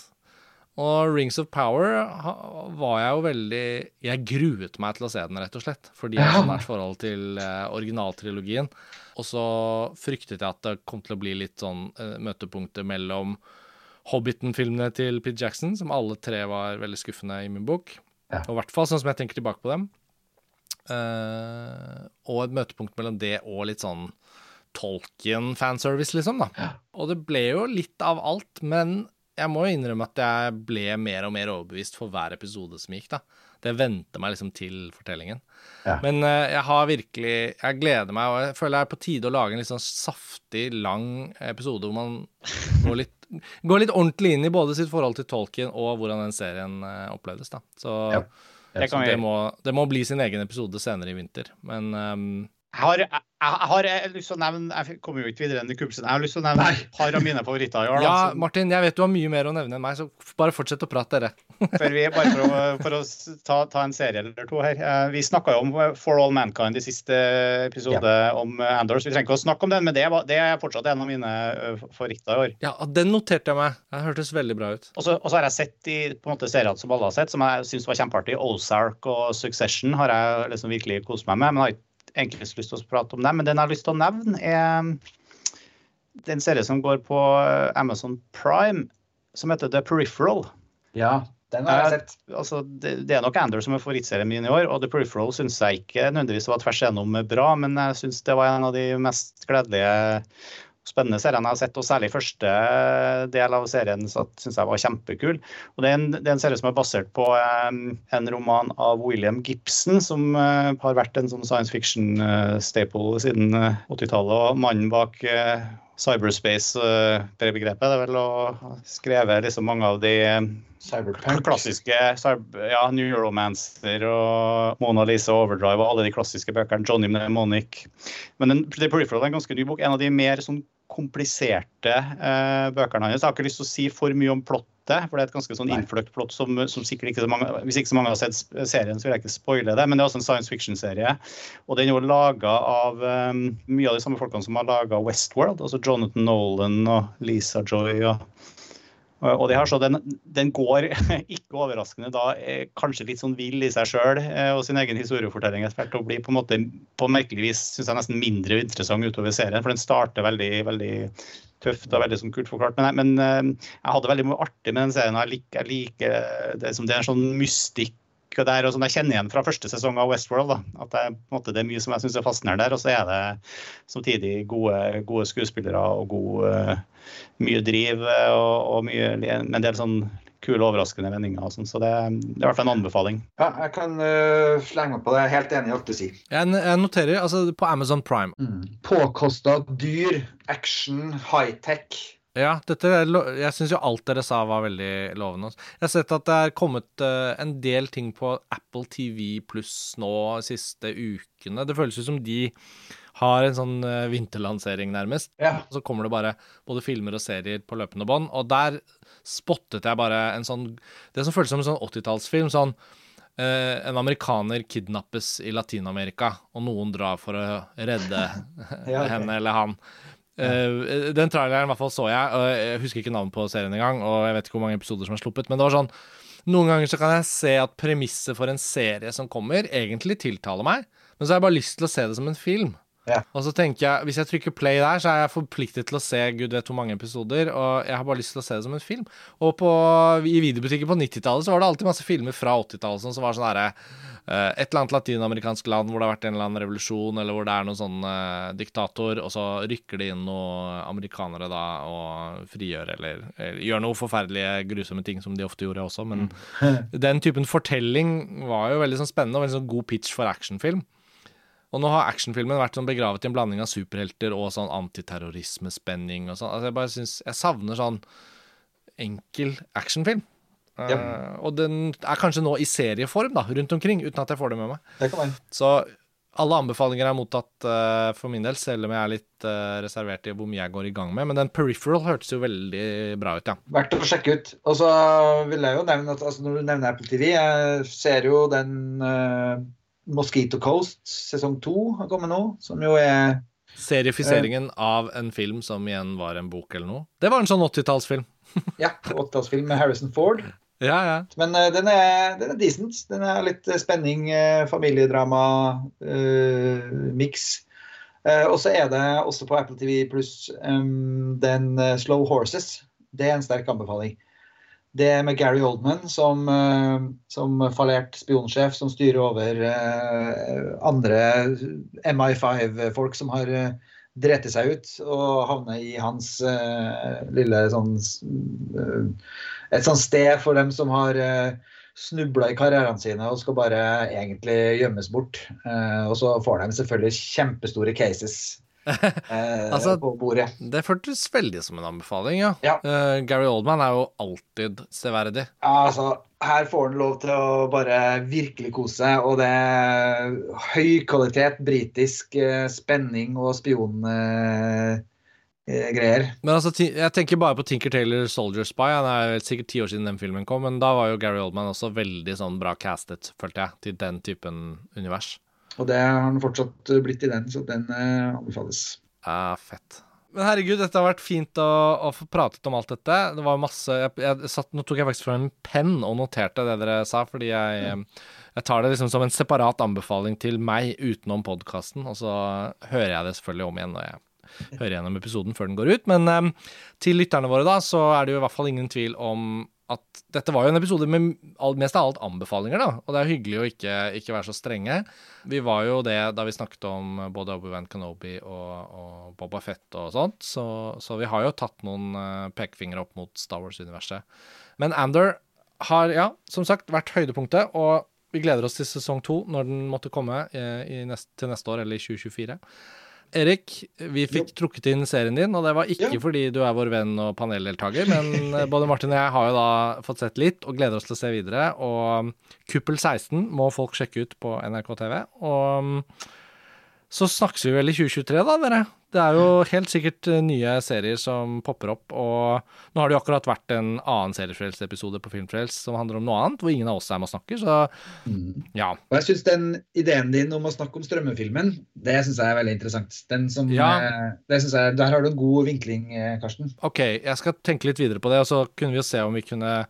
Og Rings of Power var jeg jo veldig Jeg gruet meg til å se den, rett og slett. Fordi jeg har så nært forhold til eh, originaltrilogien. Og så fryktet jeg at det kom til å bli litt sånn eh, møtepunkter mellom Hobbiten-filmene til Pete Jackson, som alle tre var veldig skuffende i min bok. Ja. Og i hvert fall sånn som jeg tenker tilbake på dem. Eh, og et møtepunkt mellom det og litt sånn Tolkien-fanservice, liksom, da. Og det ble jo litt av alt, men jeg må jo innrømme at jeg ble mer og mer overbevist for hver episode som gikk, da. Det vendte meg liksom til fortellingen. Ja. Men uh, jeg har virkelig Jeg gleder meg, og jeg føler det er på tide å lage en litt sånn saftig, lang episode hvor man går litt, går litt ordentlig inn i både sitt forhold til Tolkien og hvordan den serien uh, opplevdes, da. Så Ja. Det så det, må, det må bli sin egen episode senere i vinter. Men ehm, Jeg har, jeg, jeg har lyst til å nevne Jeg kommer jo ikke videre enn i kuppelsen. Jeg har lyst til å nevne Nei. et par av mine favoritter i år. ja, Martin, jeg vet du har mye mer å nevne enn meg, så bare fortsett å prate, dere. For vi, bare for å, for å ta, ta en serie eller to her. Eh, Vi snakka jo om For All Mankind i siste episode om Anders. Vi trenger ikke å snakke om den, men det, var- det er fortsatt en av mine eh, favoritter i år. Ja, den noterte jeg meg. Det hørtes veldig bra ut. Og så har jeg sett de på en måte, seriene som alle har sett, som jeg syns var kjempeartig. Ozark og Succession har jeg liksom virkelig kost meg med. Men har ikke så lyst til å prate om dem. Men den jeg har lyst til å nevne, er den serien som går på eh, Amazon Prime, som heter The Peripheral. Ja, den har jeg sett. altså, det, det er nok Ander som er favorittserien min i år, og The Peripheral syns jeg ikke nødvendigvis var tvers igjennom bra, men jeg syns det var en av de mest gledelige spennende seriene jeg har sett, og særlig første del av serien syns jeg var kjempekul. Og det er, en, det er en serie som er basert på eh, en roman av William Gibson, som eh, har vært en sånn science fiction-staple siden eh, 80-tallet, og mannen bak eh, cyberspace-begrepet. det er vel å skrevet liksom mange av de eh, Cyberpunk. klassiske ja, New Romancer og Mona Lisa Overdrive og alle de klassiske bøkene. Johnny Mnemonic. Men den, The Peripheral er en ganske ny bok. En av de mer sånn kompliserte eh, bøkene hans. Jeg har ikke lyst til å si for mye om plottet, for det er et ganske sånn innfløkt plott som, som sikkert ikke så mange Hvis ikke så mange har sett serien, så vil jeg ikke spoile det. Men det er også en science fiction-serie. Og den er laga av um, mye av de samme folkene som har laga Westworld. Altså Jonathan Nolan og Lisa Joy og og det her, så den, den går, ikke overraskende, da eh, kanskje litt sånn vill i seg sjøl og sin egen historiefortelling etter hvert, og blir på en måte på merkelig vis synes jeg, nesten mindre interessant utover serien. For den starter veldig veldig tøft og veldig sånn kult forklart. Men, men eh, jeg hadde veldig mye artig med den serien. Jeg liker, jeg liker det, som det er en sånn mystikk og der, og som jeg kjenner igjen fra første sesong av Westworld. Da. At det, er, på en måte, det er mye som jeg syns er fascinerende der. Og så er det samtidig gode, gode skuespillere og god, eh, mye driv eh, og, og mye, en del sånn kule, overraskende vendinger. Og sånn, så det, det er i hvert fall en anbefaling. Ja, jeg kan uh, slenge meg på det. Jeg er Helt enig i alt du sier. Jeg, jeg noterer, altså på Amazon Prime Mm. Påkosta dyr, action, high-tech. Ja, dette, er jeg syns jo alt dere sa var veldig lovende. Jeg har sett at det er kommet eh, en del ting på Apple TV pluss nå de siste ukene. Det føles jo som de har en sånn uh, vinterlansering, nærmest. Ja. Så kommer det bare både filmer og serier på løpende bånd. Og der spottet jeg bare en sånn Det som føles som en sånn 80-tallsfilm. Sånn uh, En amerikaner kidnappes i Latin-Amerika, og noen drar for å redde Ja, okay. henne eller han. Uh, den traileren i hvert fall så jeg, og jeg husker ikke navnet på serien engang, og jeg vet ikke hvor mange episoder som er sluppet, men det var sånn Noen ganger så kan jeg se at premisset for en serie som kommer, egentlig tiltaler meg, men så har jeg bare lyst til å se det som en film. Ja. Og så tenker jeg, Hvis jeg trykker play der, så er jeg forpliktet til å se gud vet hvor mange episoder. Og jeg har bare lyst til å se det som en film. Og på, i videobutikken på 90-tallet så var det alltid masse filmer fra 80-tallet som var sånn herre eh, Et eller annet latinamerikansk land hvor det har vært en eller annen revolusjon, eller hvor det er noen sånn uh, diktator, og så rykker det inn noen amerikanere da og frigjør eller, eller gjør noe forferdelige, grusomme ting, som de ofte gjorde også. Men den typen fortelling var jo veldig sånn spennende og veldig sånn god pitch for actionfilm. Og nå har actionfilmen vært sånn begravet i en blanding av superhelter og sånn antiterrorismespenning og sånn. Altså jeg bare syns Jeg savner sånn enkel actionfilm. Ja. Uh, og den er kanskje nå i serieform da, rundt omkring, uten at jeg får det med meg. Det. Så alle anbefalinger er mottatt uh, for min del, selv om jeg er litt uh, reservert i hvor mye jeg går i gang med. Men den Peripheral hørtes jo veldig bra ut, ja. Verdt å sjekke ut. Og så vil jeg jo nevne at altså, når du nevner Apple TV, jeg ser jo den Mosquito Coast sesong to har kommet nå, som jo er Seriefiseringen av en film som igjen var en bok eller noe. Det var en sånn 80-tallsfilm. ja, 80-tallsfilm med Harrison Ford. Ja, ja. Men uh, den, er, den er decent. Den er litt eh, spenning, uh, uh. Eh, og så er det også på Apple TV pluss um, den eh, Slow Horses. Det er en sterk anbefaling. Det med Gary Oldman som, eh, som fallert spionsjef som styrer over eh, andre MI5-folk som har uh, dreti seg ut og havner i hans uh, lille sånn uh, Et sånt sted for dem som har uh, snubla i karrierene sine og skal bare egentlig gjemmes bort. Uh, og så får de selvfølgelig kjempestore cases eh, Altså, på bordet. Det føltes veldig som en anbefaling, ja. Ja. Uh, Gary Oldman er jo alltid severdig. Ja, altså, her får han lov til å bare virkelig kose og det er høy kvalitet britisk uh, spenning og spiongreier. Uh. Men altså, jeg tenker bare på Tinker Taylor Soldier Spy. Han er sikkert ti år siden den filmen kom, men da var jo Gary Oldman også veldig sånn bra castet, følte jeg, til den typen univers. Og det har han fortsatt blitt i den, så den eh, anbefales. Ja, fett. Men herregud, dette har vært fint å, å få pratet om alt dette. Det var masse jeg, jeg satt, Nå tok jeg faktisk fram en penn og noterte det dere sa, fordi jeg, jeg tar det liksom som en separat anbefaling til meg utenom podkasten, og så hører jeg det selvfølgelig om igjen når jeg hører gjennom episoden før den går ut. Men um, til lytterne våre, da, så er det jo i hvert fall ingen tvil om at dette var jo en episode med mest av alt anbefalinger, da. Og det er hyggelig å ikke, ikke være så strenge. Vi var jo det da vi snakket om både Obi-Wan Kenobi og, og Boba Fett og sånt, så, så vi har jo tatt noen uh, pekefingre opp mot Star Wars-universet. Men Ander har, ja, som sagt, vært høydepunktet, og vi gleder oss til sesong to når den måtte komme i, i nest, til neste år, eller i 2024. Erik, vi fikk trukket inn serien din, og det var ikke Ja. fordi du er vår venn og paneldeltaker, men eh, både Martin og jeg har jo da fått sett litt og gleder oss til å se videre. Og Kuppel 16 må folk sjekke ut på NRK TV. Og mm, så snakkes vi vel i 2023, da, dere. Det er jo helt sikkert eh, nye serier som popper opp, og nå har det jo akkurat vært en annen Seriefrelst-episode på Filmfrels som handler om noe annet, hvor ingen av oss er med og snakker, så ja. Og jeg syns den ideen din om å snakke om strømmefilmen, det syns jeg er veldig interessant. Den som, Ja. eh, det synes jeg, Der har du en god vinkling, eh, Karsten. Ok, jeg skal tenke litt videre på det, og så kunne vi jo se om vi kunne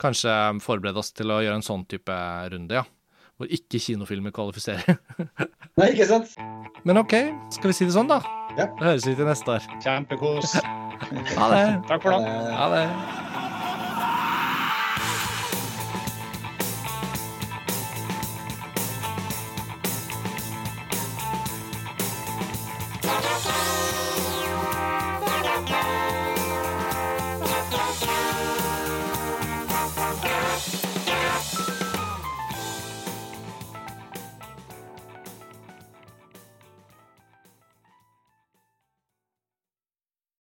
kanskje forberede oss til å gjøre en sånn type runde, ja. Hvor ikke kinofilmer kvalifiserer. Nei, ikke sant? Men ok, skal vi si det sånn, da? Ja. Da høres vi til neste år. Kjempekos. Ha det. Takk for nå. Ha det.